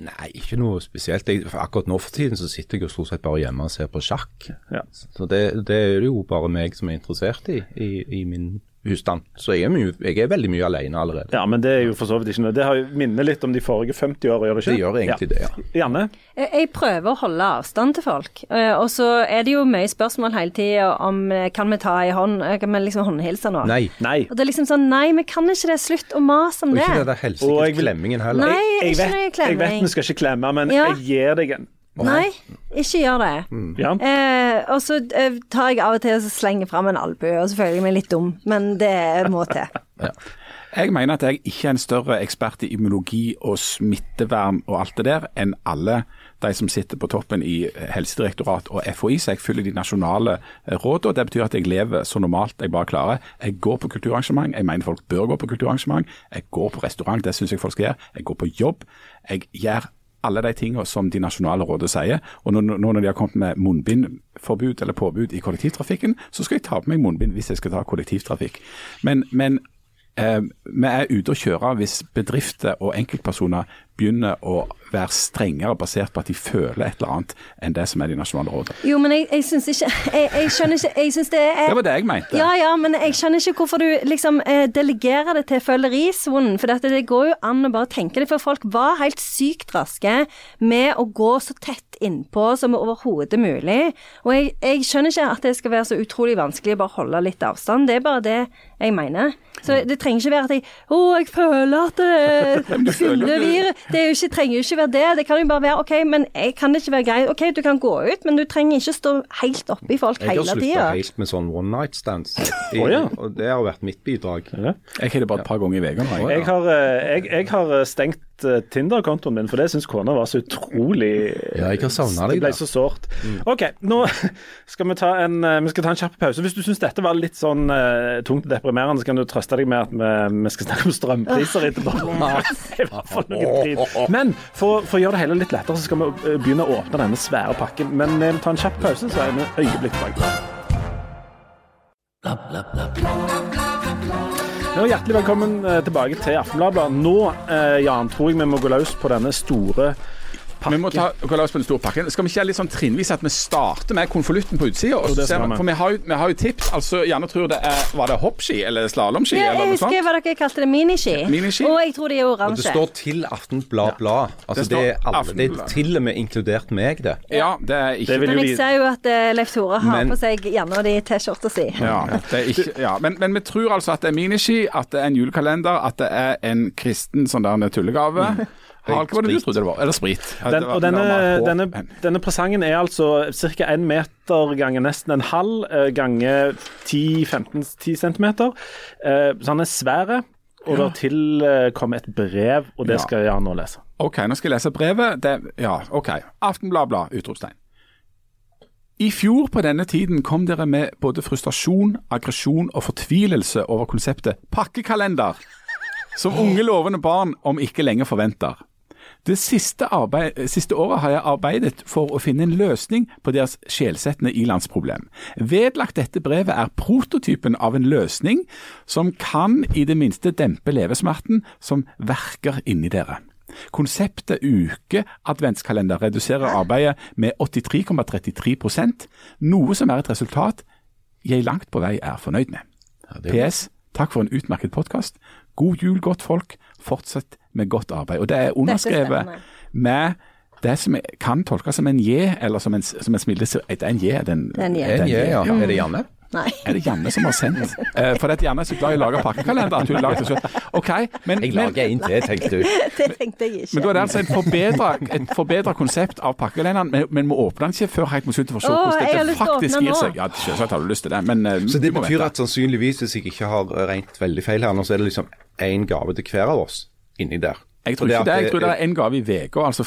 Nei, ikke noe spesielt. Jeg, akkurat nå for tiden så sitter jeg jo stort sett bare hjemme og ser på sjakk. Ja. Så det, det, er det jo bare meg som er interessert i, i, i min husstand. Så jeg er, mye, jeg er, veldig mye alene allerede. Ja, men det er jo for så vidt ikke noe. Det har jo minner litt om de forrige 50 åra, gjør det ikke? Det gjør egentlig ja. det, ja. Janne? Jeg prøver å holde avstand til folk. Eh, og så er det jo mye spørsmål hele tida om eh, kan vi ta i hånd, eh, kan vi liksom håndhilse nå? Nei. nei. Og det er liksom sånn nei, vi kan ikke det. Slutt å mase om det. Og ikke det der helsikes klemmingen heller. Nei, jeg, jeg, vet, jeg vet vi skal ikke klemme, men ja. jeg gir deg en. Nei, ikke gjør det. Mm. Ja. Eh, og så eh, tar jeg av og til og slenger fram en albue, og så føler jeg meg litt dum, men det må til. ja. Jeg mener at jeg ikke er en større ekspert i immunologi og smittevern og alt det der enn alle de som sitter på toppen i Helsedirektorat og FHI, så jeg følger de nasjonale eh, rådene. Det betyr at jeg lever så normalt jeg bare klarer. Jeg går på kulturarrangement, jeg mener folk bør gå på kulturarrangement. Jeg går på restaurant, det syns jeg folk skal gjøre. Jeg går på jobb. Jeg gjør alle de tingene som de nasjonale rådene sier. Og nå når de har kommet med munnbindforbud eller påbud i kollektivtrafikken, så skal jeg ta på meg munnbind hvis jeg skal ta kollektivtrafikk. Men, men eh, vi er ute å kjøre hvis bedrifter og enkeltpersoner begynner å være strengere basert på at de føler et eller annet enn det som er de nasjonale rådene. Jo, men jeg, jeg syns ikke jeg, jeg, skjønner ikke jeg synes det er Det var det jeg mente. Ja, ja, men jeg skjønner ikke hvorfor du liksom eh, delegerer det til følerisonen. For dette, det går jo an å bare tenke det. For folk var helt sykt raske med å gå så tett innpå som overhodet mulig. Og jeg, jeg skjønner ikke at det skal være så utrolig vanskelig å bare holde litt avstand. Det er bare det jeg mener. Så det trenger ikke være at jeg Å, jeg føler at det fyller virus. Det ikke, trenger jo ikke være det. Det kan jo bare være OK, men jeg kan ikke være greit. OK, du kan gå ut, men du trenger ikke stå helt oppi folk hele tida. Jeg har slutta helt med sånn one night stands. oh, ja. Og det har vært mitt bidrag. Ja. Jeg har det bare et par ganger i uka. Jeg, jeg, jeg, har eh, stengt Eh, Tinder-kontoen min, for det syns kona var så utrolig Ja, jeg har savna deg. da. Det ble så sårt. Mm. OK, nå skal vi ta en, eh, vi skal ta en kjapp pause. Hvis du syns dette var litt sånn uh, tungt og deprimerende, så kan du trøste deg med at vi, vi skal snakke om strømpriser etterpå. I hvert fall noe drit. Men for, for, å gjøre det hele litt lettere, så skal vi begynne å åpne denne svære pakken. Men vi tar en kjapp pause, så er vi øyeblikk tilbake. Ja, hjertelig velkommen eh, tilbake til Aftenbladet. Nå eh, Jan, tror jeg vi må gå løs på denne store pakken. Vi må ta, oss på den store pakken. Skal vi ikke litt sånn trinnvis at vi starter med konvolutten på utsida? For vi har, jo, vi har, jo, tips. altså Gjerne tror det er Var det hoppski eller slalåmski? Ja, jeg husker hva dere kalte det. Miniski. miniski. Og jeg tror de er oransje. Og det står til Aftenblad Blad. Altså, det, det, er alle, det, er til og med inkludert meg, det. Ja, det er ikke det Men jeg ser jo at uh, Leif Tore har men, på seg gjerne de T-skjorta si. Ja, ja. Men, men, vi tror altså at det er miniski, at det er en julekalender, at det er en kristen sånn der tullegave. Mm. Hva var det du trodde det var? Eller sprit? Den, og denne, denne, denne, presangen er altså ca. én meter ganger nesten en halv Gange ganger 10-15 cm. Eh, så han er svær. Og ja. det tilkommer et brev, og det skal jeg nå lese. OK, nå skal jeg lese brevet. Det, ja, OK. Aftenbladblad, utropstegn. I fjor på denne tiden kom dere med både frustrasjon, aggresjon og fortvilelse over konseptet pakkekalender, som unge lovende barn om ikke lenge forventer. Det siste, arbeid, siste året har jeg arbeidet for å finne en løsning på deres sjelsettende ilandsproblem. Vedlagt dette brevet er prototypen av en løsning som kan i det minste dempe levesmerten som verker inni dere. Konseptet uke adventskalender reduserer arbeidet med 83,33% noe som er et resultat jeg langt på vei er fornøyd med. PS. Takk for en utmerket podkast. God jul, godt folk. Fortsett med godt arbeid. Og det er underskrevet med det som kan tolkes som en J, eller som en, som en smilelse. Det er en J. Den, Det er en J. En J, ja. Er det Janne? Nei. Er det Janne som har sendt? Eh, for Janne er så glad i å lage pakkekalender at hun har laget det selv. OK, men, Jeg lager en til, tenkte du. Det tenkte jeg ikke. men da er det altså et forbedra, et forbedra konsept av pakkekalenderen, men, men må åpne den ikke før helt mot slutten for å se hvordan dette faktisk gir seg. Ja, Selvsagt har du lyst til det, men eh, Så det betyr at sannsynligvis, hvis jeg ikke har regnet veldig feil her nå, så er det liksom én gave til hver av oss inni der. Jeg tror ikke det. Jeg tror det er én gave i uka, altså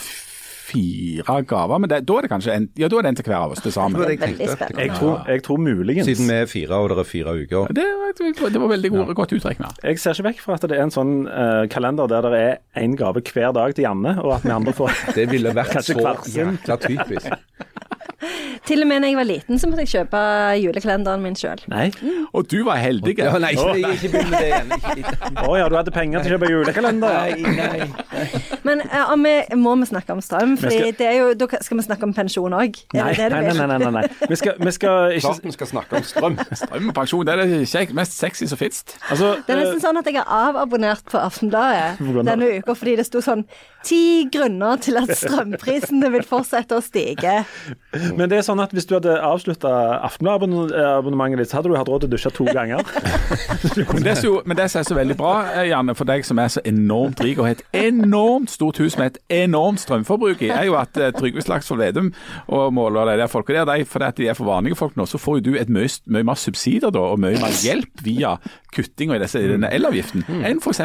fire gaver. Men det, da er det kanskje en, ja, da er det en til hver av oss til sammen. Det var jeg. Jeg tror, jeg tror muligens Siden vi er fire, og det er fire uker. Det, var- det var veldig god, godt utregna. Jeg ser ikke vekk fra at det er en sånn uh, kalender der det er én gave hver dag til Janne, og at vi andre får Det ville vært så jækla typisk. Til og med da jeg var liten, så måtte jeg kjøpe julekalenderen min sjøl. Mm. Og du var heldig. Ja, nei, ikke, ikke begynn med det igjen. Å Å ja, du hadde penger til å kjøpe julekalender? Nei, nei. Men uh, om vi, må vi snakke om strøm? Er jo, da skal vi snakke om pensjon òg. Nei, nei, nei, nei, nei, nei. Vi skal, vi skal ikke Klart vi skal snakke om strøm. Strømpensjon det er det mest sexy som fins. Altså, Det er eh, nesten sånn at jeg har avabonnert på Aftenbladet denne uka fordi det sto sånn Ti grunner til at strømprisene vil fortsette å stige. men det er sånn at hvis du hadde avslutta Aftenbladet-abonnementet ditt, så hadde du hatt råd til å dusje to ganger. Men det, jo- men det som er så veldig bra, eh, Janne, for deg som er så enormt rik og har et enormt stort hus med et enormt strømforbruk i, er jo at eh, Trygve Slagsvold Vedum og Måler de der folka der, de, fordi at de er for vanlige folk nå, så får jo du et mye, mye mer subsidier da, og mye mer hjelp via kuttinga i, i denne elavgiften, enn f.eks.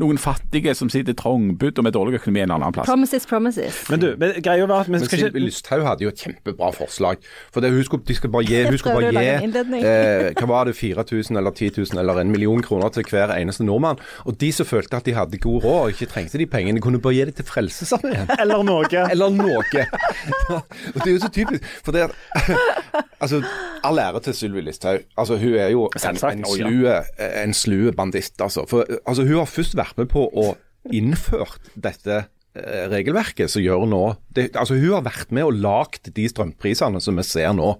noen fattige som sitter trangbudt og med dårlig økonomi en annen plass. Promises, promises. Men du, men greia var at vi Men skal Sylvi ikke Lysthaug hadde jo et kjempebra forslag. For det, hun skulle, de skal bare gi, hun skulle bare gi eh, hva var det, 4000 eller 10 000 eller en million kroner til hver eneste nordmann. Og de som følte at de hadde god råd og ikke trengte de pengene, kunne bare gi det til Frelsesarmeen. Eller noe. Eller noe. og det er jo så typisk. For det Altså, all ære til Sylvi Listhaug. Altså, hun er jo en, en slue, en slue banditt, altså. For altså, hun har først vært med på å innført dette eh, regelverket som gjør nå det, altså Hun har vært med og lagd de strømprisene som vi ser nå.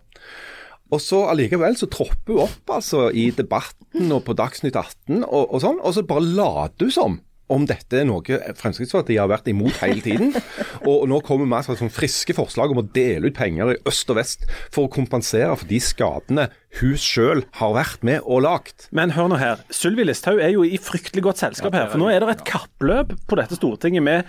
Og så allikevel så tropper hun opp altså i debatten og på Dagsnytt 18 og, og sånn, og så bare later hun som om dette er noe Fremskrittspartiet har vært imot hele tiden. Og nå kommer vi med sånn friske forslag om å dele ut penger i øst og vest for å kompensere for de skadene hun sjøl har vært med og lagt. Men hør nå her. Sylvi Listhaug er jo i fryktelig godt selskap her. For nå er det et kappløp på dette Stortinget med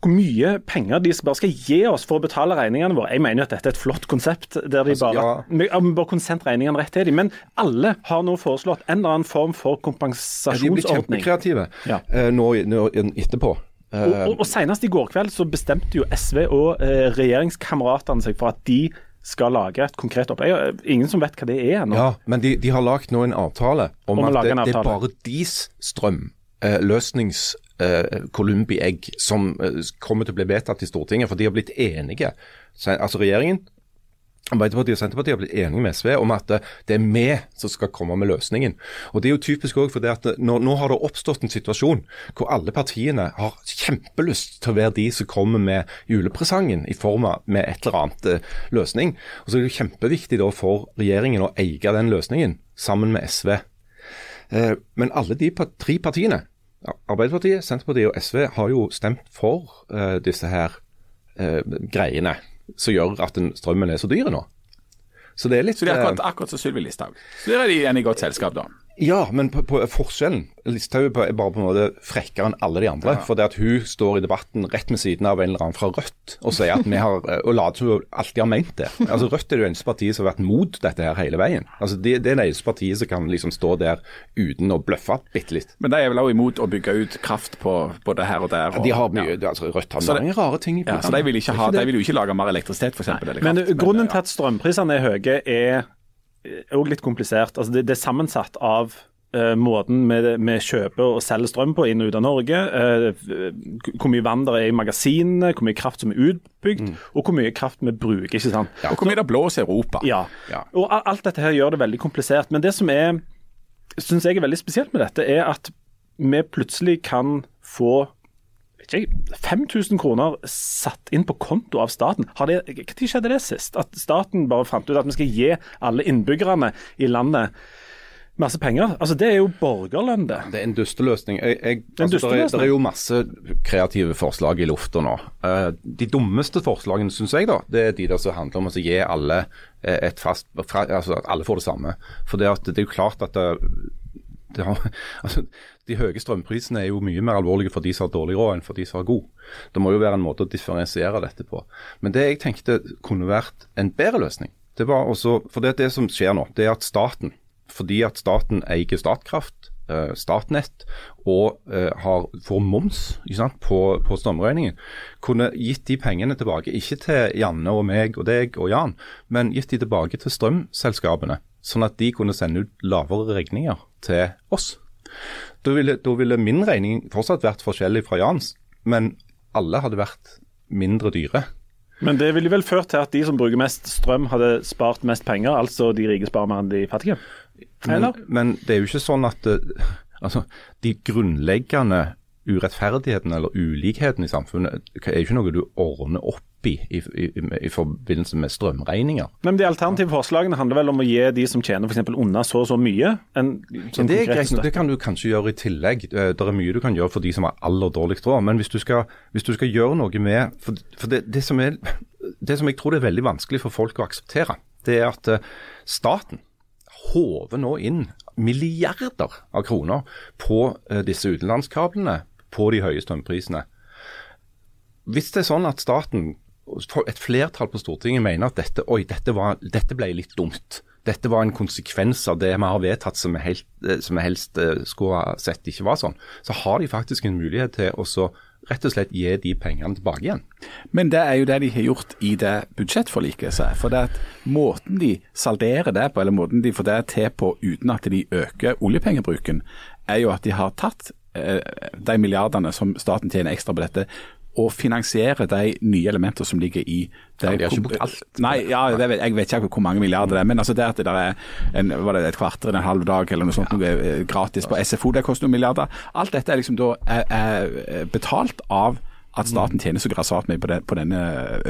hvor mye penger de bare skal gi oss for å betale regningene våre. Jeg mener at dette er et flott konsept, der de Altså, bare, altså, ja, vi bare sendt regningene rett til dem. Men alle har nå foreslått en eller annen form for kompensasjonsordning. De blir kjempekreative Ja. eh, nå, nå etterpå. Og, og, og Senest i går kveld så bestemte jo SV og eh, regjeringskameratene seg for at de skal lage et konkret opplegg. Eh, Ingen som vet hva det er ennå. Ja, men de, de har lagd nå en avtale om, Om at det, avtale. det er bare deres strøm, løsnings eh, Columbi-egg, som eh, kommer til å bli vedtatt i Stortinget. For de har blitt enige. Altså regjeringen Arbeiderpartiet og Senterpartiet har blitt enige med SV om at eh, det er vi som skal komme med løsningen. Og Det er jo typisk også fordi at nå, nå har det oppstått en situasjon hvor alle partiene har kjempelyst til å være de som kommer med julepresangen i form av med et eller annet eh, løsning. Og så er det jo kjempeviktig da for regjeringen å eie den løsningen sammen med SV. Eh, Men alle de tre partiene, Arbeiderpartiet, Senterpartiet og SV, har jo stemt for eh, disse her eh, greiene som gjør at strømmen er så dyr nå. Så det er litt Så det er akkurat, akkurat som Sylvi Listhaug. Så der er de igjen i godt selskap, da. Ja, men på, på forskjellen Listhaug er bare på en måte frekkere enn alle de andre. For det at hun står i debatten rett med siden av en eller annen fra Rødt og sier at vi har og later som hun alltid har ment det. Altså Rødt er det eneste partiet som har vært mot dette her hele veien. Altså Det, det er det eneste partiet som kan liksom stå der uten å bløffe bitte litt. Men de er vel også imot å bygge ut kraft på både her og der. Og, de har mye, altså Rødt har Så det- mange rare ting i ja, Så de vil, ha, de vil jo ikke lage mer elektrisitet, f.eks. Men grunnen til at strømprisene er høye, er òg litt komplisert. Altså det, det er sammensatt av uh, måten vi, vi kjøper og selger strøm på inn og ut av Norge. uh, hvor mye vann det er i magasinene, hvor mye kraft som er utbygd, og hvor mye kraft vi bruker. ikke sant? Og hvor mye det blåser i Europa. Ja. Ja. Og alt dette her gjør det veldig komplisert. Men det som er, syns jeg er veldig spesielt med dette, er at vi plutselig kan få vet ikke, jeg, 5000 kroner satt inn på konto av staten. Har det, Når skjedde det sist? At staten bare fant ut at vi skal gi alle innbyggerne i landet masse penger? Altså Det er jo borgerlønn, det. Det er en dusteløsning. Jeg, jeg, En altså, det, er, det er jo masse kreative forslag i lufta nå. Uh, de dummeste forslagene, syns jeg, da, det er de der som handler om å gi alle eh, et fast fra, Altså at alle får det samme. For det, at, det er jo klart at har, altså, De høye strømprisene er jo mye mer alvorlige for de som har dårlig råd, enn for de som har god. Det må jo være en måte å differensiere dette på. Men det jeg tenkte kunne vært en bedre løsning, det var også For det, det som skjer nå, det er at staten, fordi at staten eier Statkraft, eh, Statnett og eh, har, får moms sant, på, på strømregningen, kunne gitt de pengene tilbake, ikke til Janne og meg og deg og Jan, men gitt de tilbake til strømselskapene, sånn at de kunne sende ut lavere regninger til oss. Da ville, da ville min regning fortsatt vært forskjellig fra Jans, men alle hadde vært mindre dyre. Men det ville vel ført til at de som bruker mest strøm, hadde spart mest penger. Altså de rike sparer mer enn de fattige. Men, Eller? men det er jo ikke sånn at eh, altså, de grunnleggende urettferdighetene eller ulikhetene i samfunnet er jo ikke noe du ordner opp i i, i, i forbindelse med strømregninger. Men de alternative forslagene handler vel om å gi de som tjener eksempel unna så og så mye, en sånn det greit, det kan du kanskje gjøre i tillegg. Eh, Det er mye du kan gjøre for de som har aller dårligst råd. Men hvis du skal, hvis du skal gjøre noe med For, for det, det, som er, det som jeg tror det er veldig vanskelig for folk å akseptere, det er at eh, staten håver nå inn milliarder av kroner på eh, disse utenlandskablene, på de høye strømprisene. Hvis det er sånn at staten, et flertall på Stortinget mener at dette, oi, dette, var, dette ble litt dumt, dette var en konsekvens av det vi har vedtatt som vi, eh, som vi helst eh, skulle ha sett ikke var sånn, så har de faktisk en mulighet til å så rett og slett gi de pengene tilbake igjen. Men det er jo det de har gjort i det budsjettforliket. For det at måten de salderer det på, eller måten de får det til på uten at de øker oljepengebruken, er jo at de har tatt eh, de milliardene som staten tjener ekstra på dette, og finansiere de nye elementene som ligger i det. Ja, de har ikke brukt alt. Nei, ja, vet, jeg vet ikke hvor mange milliarder det er, men altså det at det der er en, var det et kvarter, en halv dag eller noe sånt noe eh, gratis på SFO, det koster noen milliarder. Alt dette er liksom da er, er betalt av at staten tjener så grassat mye på, denne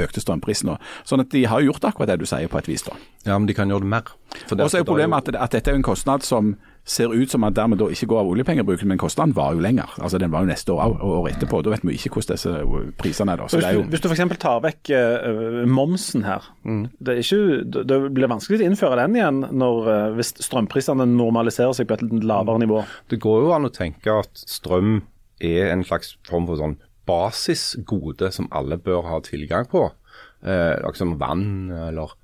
økte strømprisen. Sånn at de har gjort akkurat det du sier på et vis. da. Ja, men de kan gjøre det mer. Og så er jo problemet at, at dette er en kostnad som ser ut som at dermed da ikke går av oljepengebruken, men kostnaden var jo lenger. Altså Den var jo neste år og året etterpå. Da vet vi ikke hvordan disse prisene er. da. Så Hvis det er jo... hvis du f.eks. tar vekk uh, momsen her, det, er ikke, det blir vanskelig å innføre den igjen når, uh, hvis strømprisene normaliserer seg på et lavere nivå. Det går jo an å tenke at strøm er en slags form for sånn basisgode som alle bør ha tilgang på. Eh, akkurat som vann eller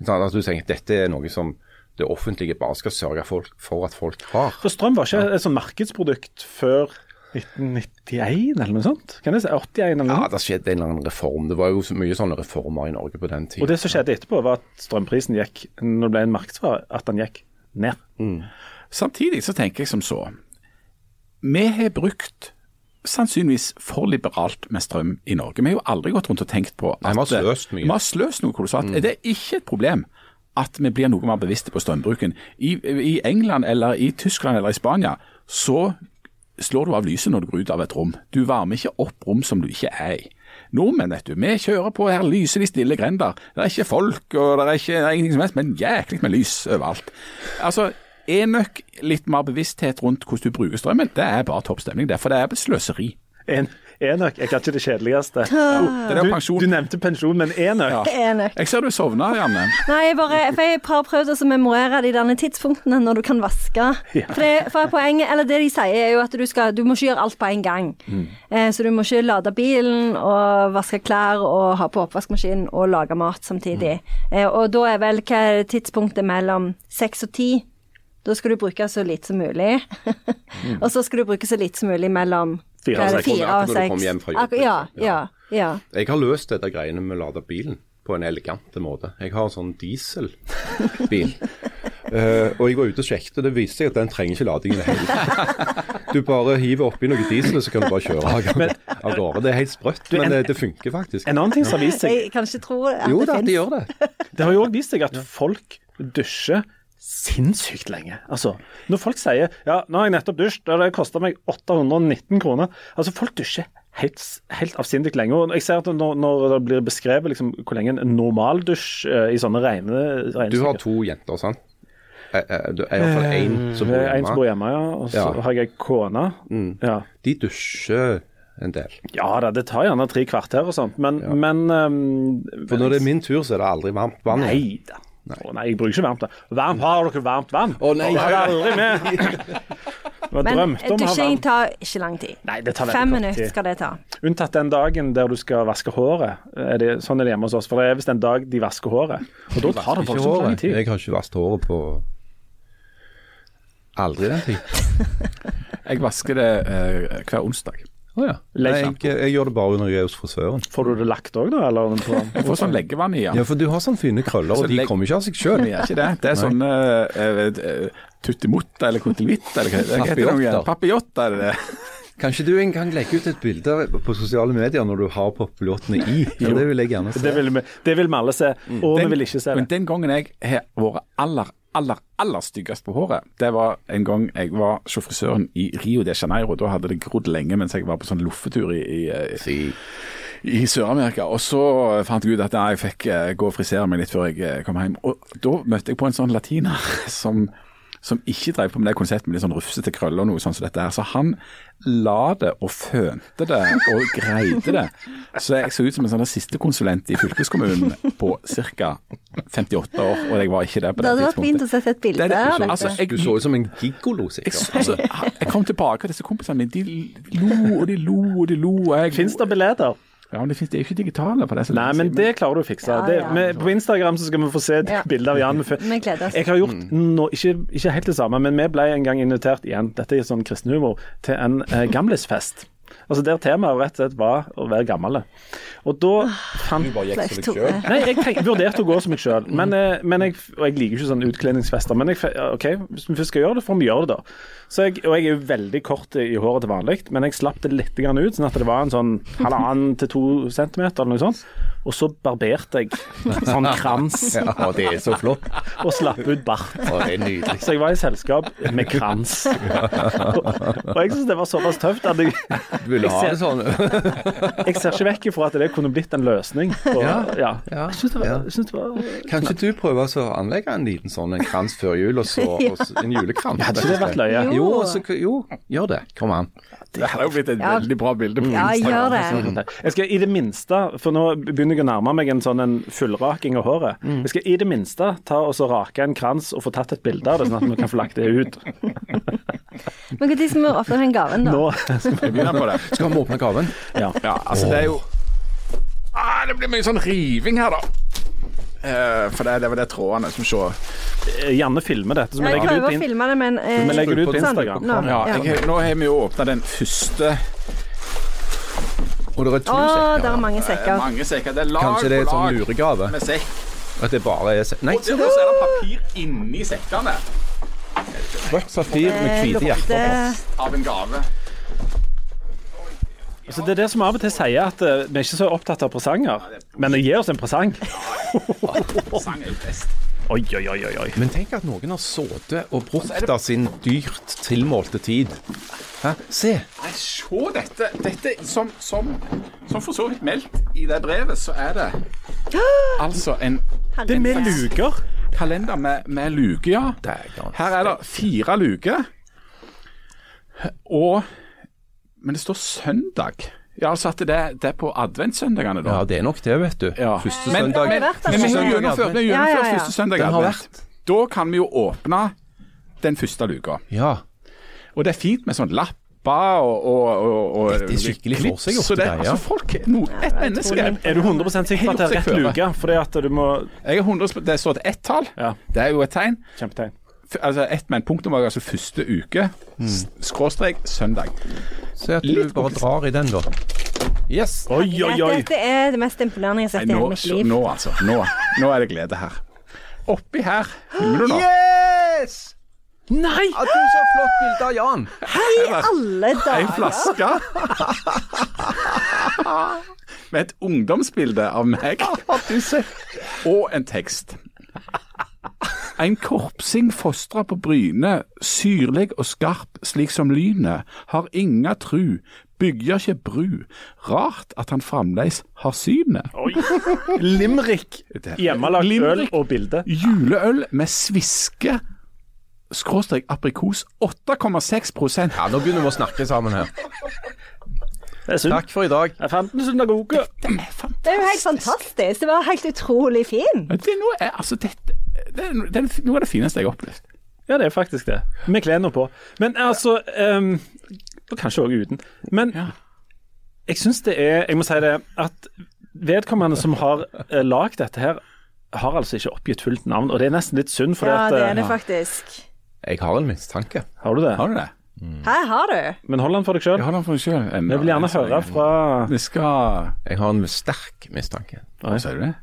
sånn at du tenker at dette er noe som det offentlige bare skal sørge for, for at folk har. For strøm var ikke et sånn markedsprodukt før 1991 eller noe sånt? Kan jeg si 81 eller noe Ja, det skjedde en eller annen reform. Det var jo så mye sånne reformer i Norge på den tiden. Og det som skjedde etterpå, var at strømprisen gikk, når det ble en markedsvare, at den gikk ned. Samtidig så tenker jeg som så. Vi har brukt sannsynligvis for liberalt med strøm i Norge. Vi har jo aldri gått rundt og tenkt på at Nei, vi har sløst mye. Vi har sløst noe kolossalt. Det er ikke et problem at vi blir noe mer bevisste på strømbruken. I, I England eller i Tyskland eller i Spania så slår du av lyset når du går ut av et rom. Du varmer ikke opp rom som du ikke er i. Nordmenn, vet du, vi kjører på, her lyser de stille grender. Det er ikke folk, og det er, ikke, det er ingenting som helst, men jæklig med lys overalt. Altså, enøk litt mer bevissthet rundt hvordan du bruker strømmen, det er bare topp stemning. Derfor det er sløseri. En, Enøk er kanskje det kjedeligste. Det er Du, du nevnte pensjon, men enøk Enig. Jeg ser du sovna, Janne. Nei, jeg bare, for jeg har prøvd å memorere de denne tidspunktene når du kan vaske. Ja. For, det, for poenget, eller det de sier er jo at du, skal, du må ikke gjøre alt på en gang. Eh, så du må ikke lade bilen og vaske klær og ha på oppvaskmaskinen og lage mat samtidig. Eh, og da er vel hva er tidspunktet mellom seks og ti? Da skal du bruke så lite som mulig. og så skal du bruke så lite som mulig mellom Fire av seks. Akkurat når du hjem fra jobb, Ja, ja, ja. Jeg har løst dette greiene med å lade bilen på en elegant måte. Jeg har en sånn dieselbil. Uh, og jeg var ute og sjekket, og det viste seg at den trenger ikke lading i det hele tatt. Du bare hiver oppi noe diesel, så kan du bare kjøre av gårde. Det er helt sprøtt, men det, det funker faktisk. En annen ting som har vist seg Jeg kan ikke tro at Jo det da, det gjør det. Det har jo òg vist seg at folk dusjer sinnssykt lenge. Altså, når folk sier ja, nå har jeg nettopp dusjet, og det koster meg 819 kroner. Altså, folk dusjer helt, helt avsindig lenge. Og jeg ser at når, når det blir beskrevet liksom, hvor lenge en normaldusj uh, i sånne rene Du har to jenter, sant? Eh, eh, Du er iallfall én som bor hjemme. En som bor hjemme. ja. Og så Ja. har jeg ei kone. Ja. De dusjer en del. ja da, det tar gjerne tre kvarter og sånt, men, men um, For når det er min tur, så er det aldri varmt vann. Nei da. Å nei, jeg bruker ikke varmt vann. Varmt, Har dere varmt vann? Å, nei. jeg har aldri med. Men dusjing tar ikke lang tid. Nei, det tar Fem minutter skal det ta. Unntatt den dagen der du skal vaske håret. Er det, sånn er det hjemme hos oss. For det er visst en dag de vasker håret. Og da tar det faktisk voldsomt lang tid. Jeg har ikke vasket håret på aldri den tid. Jeg vasker det eh, hver onsdag. Å ja. Nei, jeg, jeg gjør det bare når jeg er hos frisøren. Får du det lagt òg, da? Eller Jeg får sånn leggevann i den. Ja, for du har sånne fine krøller, og de kommer ikke av seg sjøl. Det ikke det. Det er sånn uh, tuttimutta eller kotelvitt eller hva heter det? Papiotta, er det det. Kan ikke du en gang legge ut et bilde på sosiale medier når du har poppilottene i? Ja, det vil jeg gjerne se. det, vil vi, det vil vi alle se, og vi vil ikke se det. Men den gangen jeg har vært aller, aller, aller styggest på håret, det var en gang jeg var hos frisøren i Rio de Janeiro. Da hadde det grodd lenge mens jeg var på sånn loffetur i, i, Si. i Sør-Amerika. Og så fant jeg ut at jeg fikk eh, gå og frisere meg litt før jeg eh, kom hjem. Og da møtte jeg på en sånn latiner som, som ikke drev på med det konseptet med litt sånn rufsete krøller og noe sånt som dette her. Så han la det og fønte det og greide det. Så jeg så ut som en sånn siste konsulent i fylkeskommunen på ca. 58 år, og jeg var ikke der på Det tidspunktet. det hadde vært fint å se sette et bilde Det det. av dette. Altså, jeg- Du så ut som en gigolo, Jeg, altså, jeg kom tilbake, og disse kompisene mine de lo og de lo og de lo. Fins det billetter? Ja, men det finnes, det er jo ikke digitale på det. Nei, men det klarer du å fikse. Ja, Det, ja. med, på Instagram så skal vi få se et Ja. bilde av Jan. Vi jeg har gjort nå, ikke, ikke helt det samme, men vi ble en gang invitert igjen, dette er sånn kristenhumor, til en eh, gamlisfest. Altså Der temaet rett og slett var å være gammel. Og da fant Du bare gikk som deg sjøl. Nei, jeg, tenk, vurderte å gå som meg sjøl, men, eh, men jeg, og jeg liker ikke sånne utkledningsfester. Men jeg, ok, hvis vi først skal gjøre det, får vi gjøre det, da. Så jeg, og jeg er jo veldig kort i håret til vanlig, men jeg slapp det litt grann ut, sånn at det var en sånn halvannen til to centimeter eller noe sånt. Og så barberte jeg sånn krans Ja, det er så flott. og slapp ut bart. Å, det er nydelig. Så jeg var i selskap med krans. Og, og jeg syns det var såpass tøft at jeg, Du ville ha det sånn. jeg ser ikke vekk ifra at det kunne blitt en løsning. Og, ja. Ja. Jeg syns det, var- synes det var Kan ikke du prøve å anlegge en liten sånn en krans før jul, og så og en julekrans? Hadde ikke det vært løye? Jo, så, jo, gjør det. Kom an. Det har jo blitt et Ja. veldig bra bilde på Ja, gjør det. Jeg skal i det minste, for nå begynner jeg å nærme meg en sånn en fullraking av håret. Jeg skal i det minste ta og så rake en krans og få tatt et bilde av det, sånn at vi kan få lagt det ut. Men når skal vi åpne den gaven, da? Nå Vi begynne på det. Skal vi åpne gaven? Ja. Ja, altså det er jo ah, Det blir mye sånn riving her, da. Uh, for det, det var det trådene som så Janne filmer dette, så vi Jeg legger det prøver ut på, å in filme det, men eh, vi legger det ut på Instagram. nå, Ja, ja. jeg, nå har vi jo åpna den første Og det er to Åh, sekker. det er mange eh, sekker. mange sekker. Det er lag Kanskje det er på sånn luregave? med sekk. At det bare er se Nei, Og der så er det papir inni sekkene rødt papir med Eh, hvite hjerter på. av en gave. Altså, det er det som av og til sier at uh, vi er ikke så opptatt av presanger, men gi oss en presang. Sang er jo best. Oi, oi, oi, oi. oi. Men tenk at noen har sittet og brukt av sin dyrt tilmålte tid. Hæ? Se. Nei, se dette. Dette som, som, som for så vidt meldt i det brevet, så er det altså en Det er med luker. kalender med, med luke, ja. Her er det fire luker. Og Men det står søndag Ja, altså at det, det er på adventssøndagene, da. Ja, det er nok det, vet du. Ja. Første søndag. men- første Men vi har gjennomført. Ja, ja, ja. første søndag advent. vært. Da kan vi jo åpne den første luka. Ja. Og det er fint med sånn lapper og, og, og, og Dette er skikkelig klips, forseggjort så det, ja. altså folk, no, Et menneske Er du 100 sikker på at det er rett luke? Fordi at du må Jeg er 100 Det står et ett-tall. Ja, Det er jo et tegn. kjempetegn. Altså Ett med en punktum var altså første uke. Mm. Skråstrek søndag. Se at du bare drar i den, da. Yes. Oi, oi, oi. Dette er det mest imponerende jeg har sett i hele mitt liv. nå, altså. Nå, nå er det glede her. Oppi her Filmer du nå? Yes! Nei! At du så flott bilde av Jan. Alle Ei dager! flaske med et ungdomsbilde av meg og en tekst. En korpsing fostra på Bryne, syrlig og skarp slik som lynet, har inga tru, bygger ikke bru. Rart at han fremdeles har synet. Oi. Limerick. Hjemmelagd øl og bilde. Juleøl med sviske, skråstrek aprikos, 8,6% Ja, nå begynner vi å snakke sammen her. Er. Takk for i dag. Jeg fant den synagoge. Det er. Det er jo helt fantastisk. Det var helt utrolig fint. Det er, altså, dette, det, er, det er noe av det fineste jeg har opplevd. Ja, det er faktisk det. Med klærne på. Men altså um, Og kanskje òg uten. Men Ja. jeg syns det er Jeg må si det at vedkommende som har uh, lagd dette her, har altså ikke oppgitt fullt navn, og det er nesten litt synd. For Ja, at, det eh, er det faktisk. Jeg har en mistanke. Har du det? Har du det? Her har du. Men hold den for deg sjøl. Jeg. Vi vil gjerne høre fra Vi skal Jeg har en sterk mistanke. Hva sier du det?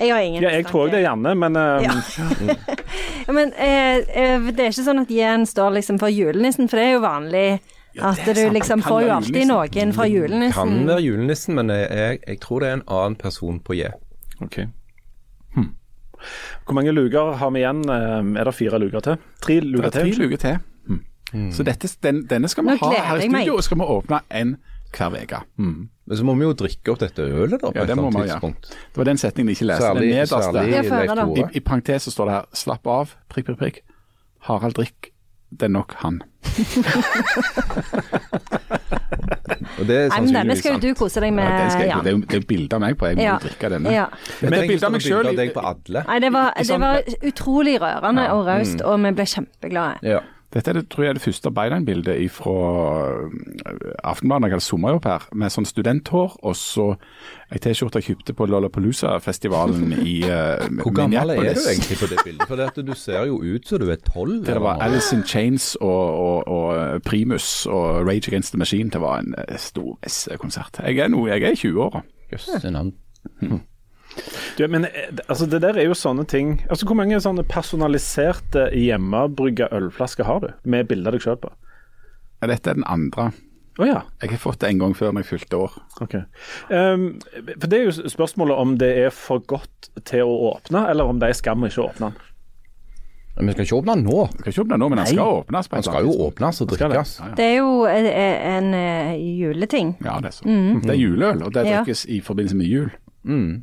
Jeg har ingen Ja, jeg tror det gjerne, men ehm, Ja. Ja, Men eh, eh, det er ikke sånn at Jen står liksom for julenissen, for det er jo vanlig at er du sant. liksom får jo alltid noen fra julenissen. Kan være julenissen, men jeg, jeg, jeg tror det er en annen person på J. OK. Hm. Hvor mange luker har vi igjen? Ehm, Er det fire luker til? Tre Det luker er tre til? luker til. Mm. Så dette, den, denne skal vi Nå ha her i studio, og skal vi åpne en hver uke. Mm. Men så må vi jo drikke opp dette ølet, da, på Ja, et det eller annet vi, ja. Det var den setningen jeg ikke leste. Særlig, den nederste. særlig. I. I parentes så står det her 'slapp av', prikk, prikk, prikk. Harald drikk, det er nok han. Og det er Nei, men denne skal jo du kose deg med, Ja, jeg, Jan. det er jo det er bilde av meg på, jeg må Ja. drikke denne. Ja. Men tenker bilde av meg sjøl. det var, det var utrolig rørende og raust, og vi ble kjempeglade. Ja. Dette er det, tror jeg er det første Byline-bildet fra Aftenbanen. Jeg hadde sommerjobb her, med sånn studenthår og så ei T-skjorte jeg kjøpte på Lollapalooza-festivalen i uh, Hvor gammel er du egentlig på det bildet? For det at du ser jo ut som du er tolv. Det var Alice in Chains og, og, og Primus og Rage Against the Machine. Det var en stor stor konsert. Jeg er, nå- jeg er i 20-åra. Jøss, navn. Du, men eh, det- altså, det der er jo sånne ting Altså, Hvor mange sånne personaliserte hjemmebrygga ølflasker har du, med bilde av deg sjøl på? Dette er den andre. Oh, ja. Jeg har fått det en gang før når jeg fylte år. Okay. Um, for Det er jo spørsmålet om det er for godt til å åpne, eller om det er skam å ikke åpne den. Men vi skal ikke åpne den nå. Vi skal ikke åpne den nå, men den skal åpnes. Den skal jo åpnes og drikkes. det? Det er jo en, en eh, juleting. Ja, det er sånn. Det er juleøl, og det Ja. drikkes i forbindelse med jul. Mm.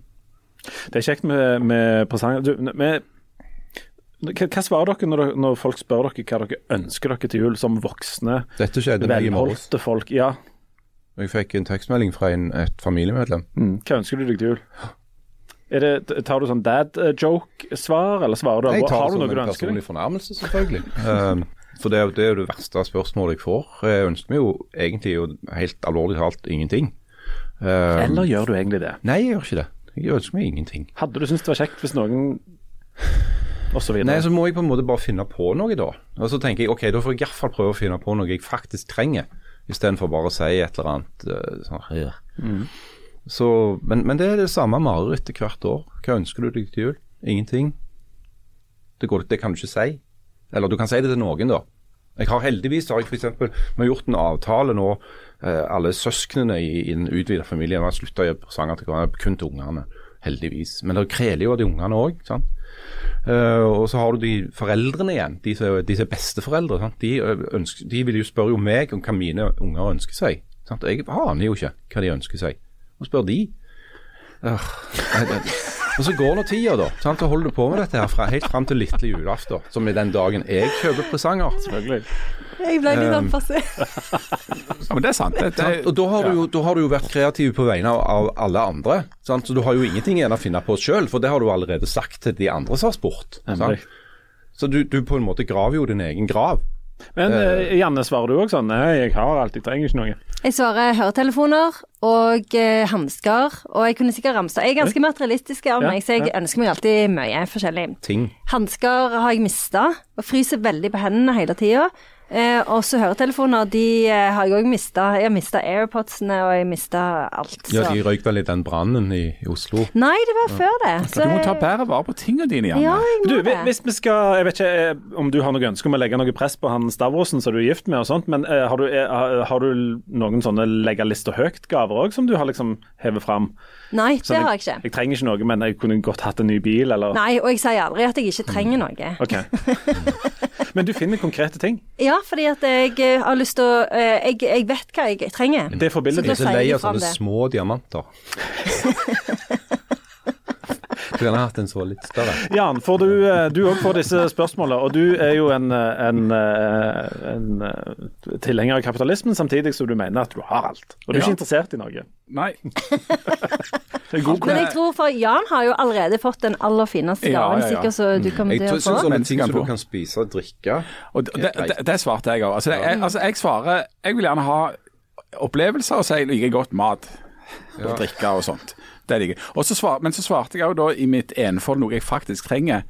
Det er kjekt med, med presanger. Du, med, hva, svarer dere når, når folk spør dere hva dere ønsker dere til jul, som voksne, Dette skjedde velholdte folk? Ja, Jeg fikk en tekstmelding fra en, et familiemedlem. hva ønsker du deg til jul? Det, tar du sånn dad joke-svar, eller svarer du Jeg tar Har det du som noe du en personlig fornærmelse, selvfølgelig. Um, for det, det er jo det verste spørsmålet jeg får. Jeg ønsker meg jo egentlig jo helt alvorlig talt ingenting. Um, Eller gjør du egentlig det? Nei, jeg gjør ikke det. Jeg ønsker meg ingenting. Hadde du syntes det var kjekt hvis noen Og så videre. Nei, så må jeg på en måte bare finne på noe, da. Og så tenker jeg ok, da får jeg iallfall prøve å finne på noe jeg faktisk trenger, istedenfor bare å si et eller annet uh, sånn her. Så, men, men det er det samme marerittet hvert år. Hva ønsker du deg til jul? Ingenting. Det, går, det kan du ikke si. Eller du kan si det til noen, da. Jeg har heldigvis har jeg for eksempel, Vi har gjort en avtale nå, eh, alle søsknene i, i den utvida familien. Har slutta å gjøre presanger til hverandre, kun til ungene. Heldigvis. Men det kreler jo av de ungene òg. Uh, og så har du de foreldrene igjen, de som er besteforeldre. Sant? De, ønsker, de vil jo spørre jo meg om hva mine unger ønsker seg. Sant? Jeg aner jo ikke hva de ønsker seg. Og spør de. Uh, og så går nå tida, da. Sant? Så holder du på med dette her fra, helt fram til lille julaften, som er den dagen jeg kjøper presanger. Selvfølgelig. Jeg ble litt Um. Ja, men det er sant. Det, det, Og da har, du jo, da har du jo vært kreativ på vegne av, alle andre. Sant? Så du har jo ingenting igjen å finne på sjøl, for det har du allerede sagt til de andre som har spurt. Så du, du på en måte graver jo din egen grav. Men eh, Janne, svarer du òg sånn? Nei, jeg har alt, jeg trenger ikke noe. Jeg svarer høretelefoner og eh, hansker, og jeg kunne sikkert ramse Jeg er ganske materialistisk av Ja, meg, så jeg ja. ønsker meg alltid mye forskjellig. Ting. Hansker har jeg mista, og fryser veldig på hendene hele tida. Eh, og så høretelefoner, de eh, har jeg òg mista. Jeg har mista AirPodsene, og jeg mista alt. Så. Ja, de røyk vel i den brannen i, i Oslo. Nei, det var før det. Så du må ta bedre vare på tingene dine, Janne. Ja, jeg må Du, det. hvis vi skal, Jeg vet ikke eh, om du har noe ønske om å legge noe press på han Stavrosen som du er gift med, og sånt, men eh, har, du, eh, har- har du noen sånne legge lista høyt-gaver òg som du har liksom hevet fram? Nei, det jeg, har jeg ikke. Jeg trenger ikke noe, men jeg kunne godt hatt en ny bil, eller Nei, og jeg sier aldri at jeg ikke trenger noe. OK. Men du finner konkrete ting. Ja, fordi at jeg eh, har lyst til å eh, jeg, jeg vet hva jeg trenger. Det er forbilledlig. Jeg er så lei av sånne det. små diamanter. Du kunne hatt en så litt større. Jan, får du eh, du òg får disse spørsmålene, og du er jo en, eh, en, eh, en tilhenger av kapitalismen, samtidig som du mener at du har alt. Og du er Ja. ikke interessert i noe. Nei. Men jeg tror for Jan har jo allerede fått den aller fineste gaven, ja, ja. sikkert, så du kommer Jeg til å få. sånne ting som du kan spise og drikke. Og det, det, det svarte jeg òg. Altså, jeg, altså, jeg svarer Jeg vil gjerne ha opplevelser, og så jeg godt mat. Og drikke og sånt. Det liker jeg. Svar, men så svarte jeg òg da i mitt enfold noe jeg faktisk trenger.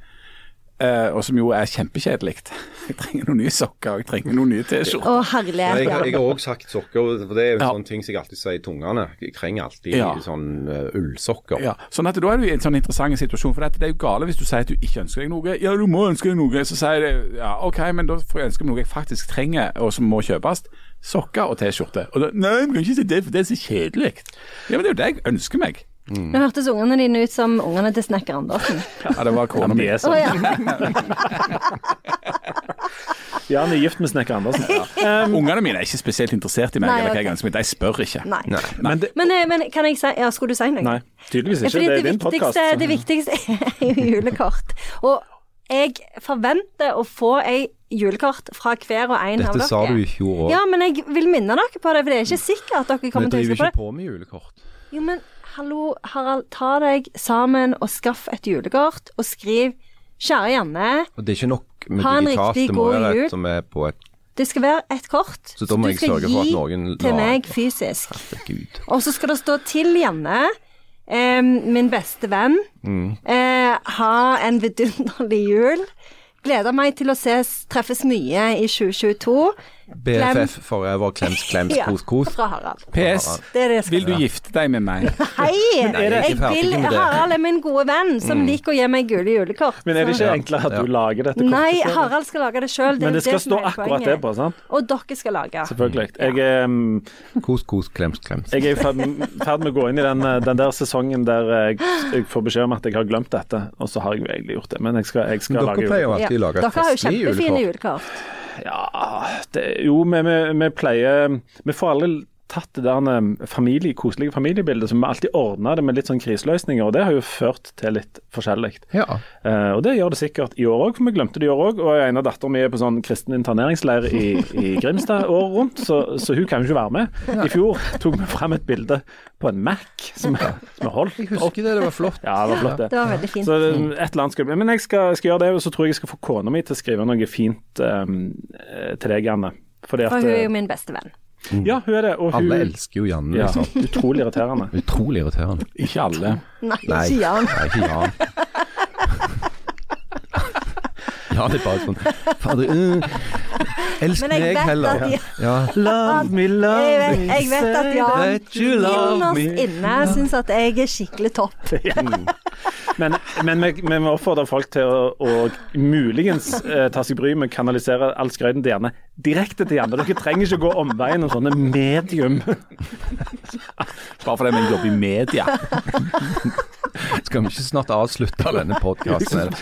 Uh, og som jo er kjempekjedelig. Jeg trenger noen nye sokker, og jeg trenger noen nye T-skjorter. Å, Jeg, jeg har òg sagt sokker, for det er jo Ja. sånne ting som jeg alltid sier i tungene. Jeg trenger alltid Ja. sånn uh, ullsokker. Ja, sånn at Da er du i en sånn interessant situasjon. For det er jo gale hvis du sier at du ikke ønsker deg noe. Ja, du må ønske deg noe. Så sier jeg ja, OK, men da får jeg ønske meg noe jeg faktisk trenger, og som må kjøpes. Sokker og T-skjorte. Og da, Nei, du kan ikke si det, for det er så kjedelig. Ja, men det er jo det jeg ønsker meg. Nå hørtes ungene dine ut som ungene til snekker Andersen. Ja, det var kona mi. Ja, Å sånn. ja. han er gift med snekker Andersen. Um, Ungene mine er ikke spesielt interessert i meg. Nei, eller hva ok. jeg ønsker meg. De spør ikke. Nei. Nei. men det, Men, eh, men kan jeg si Ja, skulle du si noe? nei, tydeligvis ikke. Fordi Det det, er din podkast. det viktigste er jo julekort. Og jeg forventer å få ei julekort fra hver og en av dere. Dette sa du i fjor òg. Ja, men jeg vil minne dere på det, for det er ikke sikkert at dere kommer til å huske på ikke på med julekort. Jo, men hallo, Harald, ta deg sammen og skaff et julekort, og skriv Kjære Janne, Og det er ikke nok med digitalt, det må være et som er på et det skal være et kort Så må du skal gi til meg fysisk. Herregud. Og så skal det stå til Janne, eh, min beste venn, Mm. eh, ha en vidunderlig jul. Gleder meg til å ses, treffes mye i 2022. BFF forever, klems, klems, Ja, kos, kos. Fra Harald. PS. Det er det Vil du gifte deg med meg? Hei! det Jeg vil med? Harald er min gode venn, som liker å gi meg gule julekort. Men er det ikke enklere at du lager dette kortet? Nei. Harald skal lage det sjøl. Men det skal stå akkurat det på, sant? Og dere skal lage. Selvfølgelig. Jeg er, um, Kos, kos, klems, klems. jeg er i ferd med å gå inn i den, uh, den der sesongen der jeg, jeg får beskjed om at jeg har glemt dette, og så har jeg jo egentlig gjort det. Men jeg skal, jeg skal Men lage dere pleier jo alltid å lage Dere et har jo kjempefine julekort. Ja, det, jo, vi, vi, vi pleier Vi får aldri tatt det der familie, koselige familiebildet, som vi alltid ordna det med litt sånn kriseløsninger, og det har jo ført til litt forskjellig. Ja. Uh, og det gjør det sikkert i år òg, for vi glemte det i år òg. Og en av dattera mi er på sånn kristen interneringsleir i, i Grimstad året rundt, så, så hun kan jo ikke være med. I fjor tok vi frem et bilde på en Mac som, vi er holdt Jeg husker det, det var flott. Ja, det var flott, det. Det var veldig fint. Så um, et eller annet skal Men jeg skal, skal gjøre det, og så tror jeg jeg skal få kona mi til å skrive noe fint um, eh, til deg, Anne. Fordi at For hun er jo eh, min beste venn. Ja, hun er det. Og hun Alle elsker jo Janne, ja, liksom. Utrolig irriterende. Utrolig irriterende. Ikke alle. Nei, Nei, ikke Jan. Nei, ikke Jan. Ja, det er bare sånn Fader, uh, elsk meg vet heller. at de- Ja. Love me, Jeg vet, jeg vet at Jan love innerst inne syns at jeg er skikkelig topp. Men, men vi, vi oppfordrer folk til å, å muligens eh, ta seg bry med å kanalisere all skrøyten til Janne direkte til Janne. Dere trenger ikke å gå omveien om sånne medium. Bare fordi vi jobber i media. Skal vi ikke snart avslutte denne podkasten?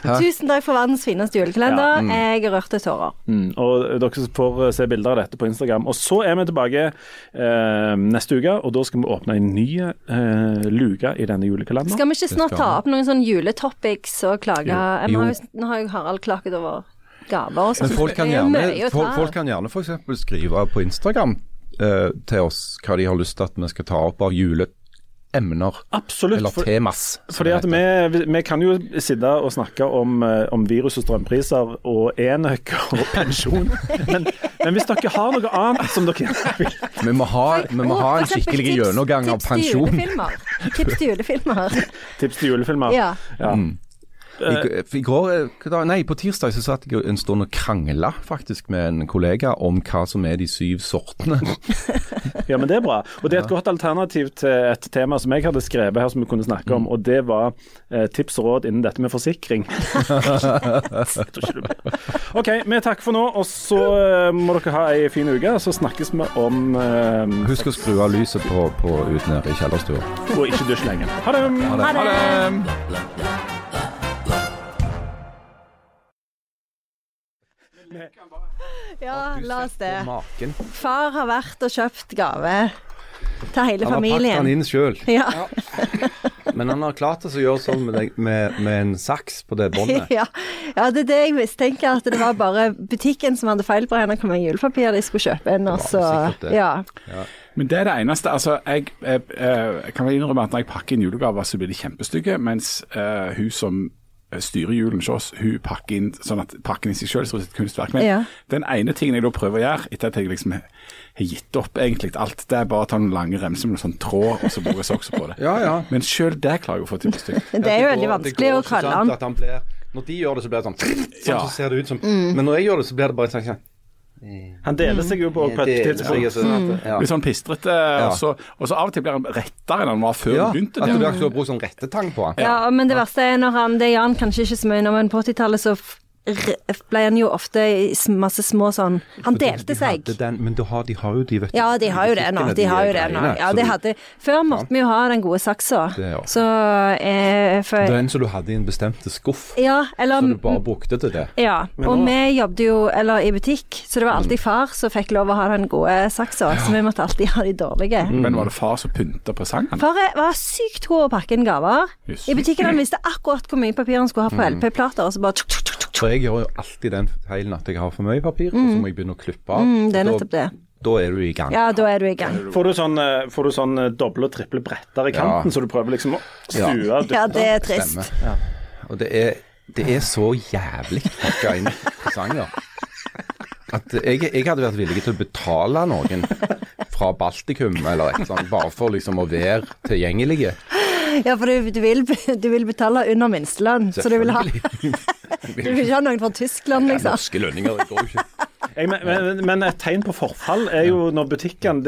Tusen takk for verdens fineste julekalender. Ja, Jeg rørte tårer. Mm, og dere får se bilder av dette på Instagram. Og så er vi tilbake eh, neste uke, og da skal vi åpne en ny eh, luke i denne julekalenderen. Skal vi ikke snart ta opp noen sånne juletopics og klage? Jo. Jo- Nå har jo Harald klaget over gaver og sånn. Men folk kan er gjerne, folk, folk kan gjerne for eksempel skrive på Instagram eh, til oss hva de har lyst til at vi skal ta opp av juleemner. Absolutt. Eller for- temas. Fordi at vi, vi kan jo sitte og snakke om, eh, om virus og strømpriser og enøk og pensjon, men, men hvis dere har noe annet som dere vil Vi må ha, vi må ha en skikkelig gjennomgang av tips til pensjon. julefilmer. Tips til julefilmer. Tips til julefilmer. Ja. Ja. I, I går, eh, nei, på tirsdag så satt jeg en stund og krangla faktisk med en kollega om hva som er de syv sortene. ja, men det er bra. Og det er et godt alternativ til et tema som jeg hadde skrevet her som vi kunne snakke om, og det var eh, tips og råd innen dette med forsikring. OK, vi takker for nå, og så eh, må dere ha ei fin uke. Så snakkes vi om eh, Husk å skru av lyset på, på ut nede i kjellerstua. Og ikke dusj lenge. Ha det. Ha det. Ha det. Ja, la oss det. Far har vært og kjøpt gave til hele Han har pakket den inn sjøl, Ja. men han har klart å gjøre sånn med, med, med en saks på det båndet. Ja. ja, det er det jeg mistenker, at det var bare butikken som hadde feil på henne hvor mye julepapir de skulle kjøpe inn, Det sikkert det. Ja. Men det er det eneste. altså, Jeg, jeg, jeg kan vel innrømme at når jeg pakker inn julegaver, så blir de kjempestygge. Mens uh, hun som styrer julen hos oss, hun pakker inn sånn at pakken i seg selv ser ut som et kunstverk. Men Ja. den ene tingen jeg da prøver å gjøre, etter at jeg liksom har gitt opp egentlig alt, det er bare å ta noen lange remser med noen sånn tråd, og så bruke sokser på det. Ja, ja. Men sjøl det klarer jeg å få til å bli stygt. Det er jo veldig vanskelig går å kalle han. at han blir, når de gjør det, så blir det sånn, sånn Ja. så ser det ut som Mm. Men når jeg gjør det, så blir det bare sånn sånn, Han deler seg jo på, på et tidspunkt. sånn ja. Litt sånn pistrete, og, så, og så av og til blir han rettere enn han var før Ja, vi begynte. at du har brukt sånn rettetang på han. Ja, men det verste er når han Det han kanskje ikke så mye når men på 80-tallet så ble han jo ofte i masse små sånn Han delte de seg. Den, men har, de har jo de, vet du. Ja, de har jo det nå. De har jo det nå. Ja, de hadde Før måtte vi jo ha den gode saksa. Det, ja. Så eh, for, Den som du hadde i en bestemt skuff, Ja, eller så du bare brukte til det. Ja, og nå- vi jobbet jo eller i butikk, så det var alltid far som fikk lov å ha den gode saksa, så vi måtte alltid ha de dårlige. Men var det far som pynta presangene? Far var sykt god å pakke inn gaver. I butikken han visste akkurat hvor mye papir han skulle ha på LP-plater, og så bare For jeg gjør jo alltid den feilen at jeg har for mye papir, og så må jeg begynne å klippe av. Mm, det er Da- nettopp det. Da er du i gang. Ja, da er du i gang. Får du sånn, eh, får du sånn eh, doble og triple bretter i kanten, Ja. så du prøver liksom å Ja. stue Ja, det er trist. Ja. Og det er, det er så jævlig pakka inn presanger. At jeg, jeg hadde vært villig til å betale noen fra Baltikum eller et sånt, bare for liksom å være tilgjengelige. Ja, for du, du, vil, du vil betale under minstelønn, så du vil ha Du vil ikke ha noen fra Tyskland, liksom. Ja, Norske lønninger, det går jo ikke. Jeg, men, men, et tegn på forfall er jo når butikken,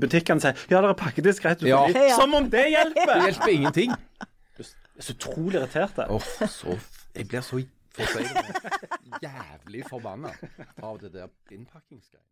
butikken sier ja, dere har pakkedisk rett Ja. forbi. Som om det hjelper! Det hjelper! ingenting. Jeg er så utrolig irritert. Åh, så Jeg blir så for det, jævlig forbanna av det der innpakkingsgreiet.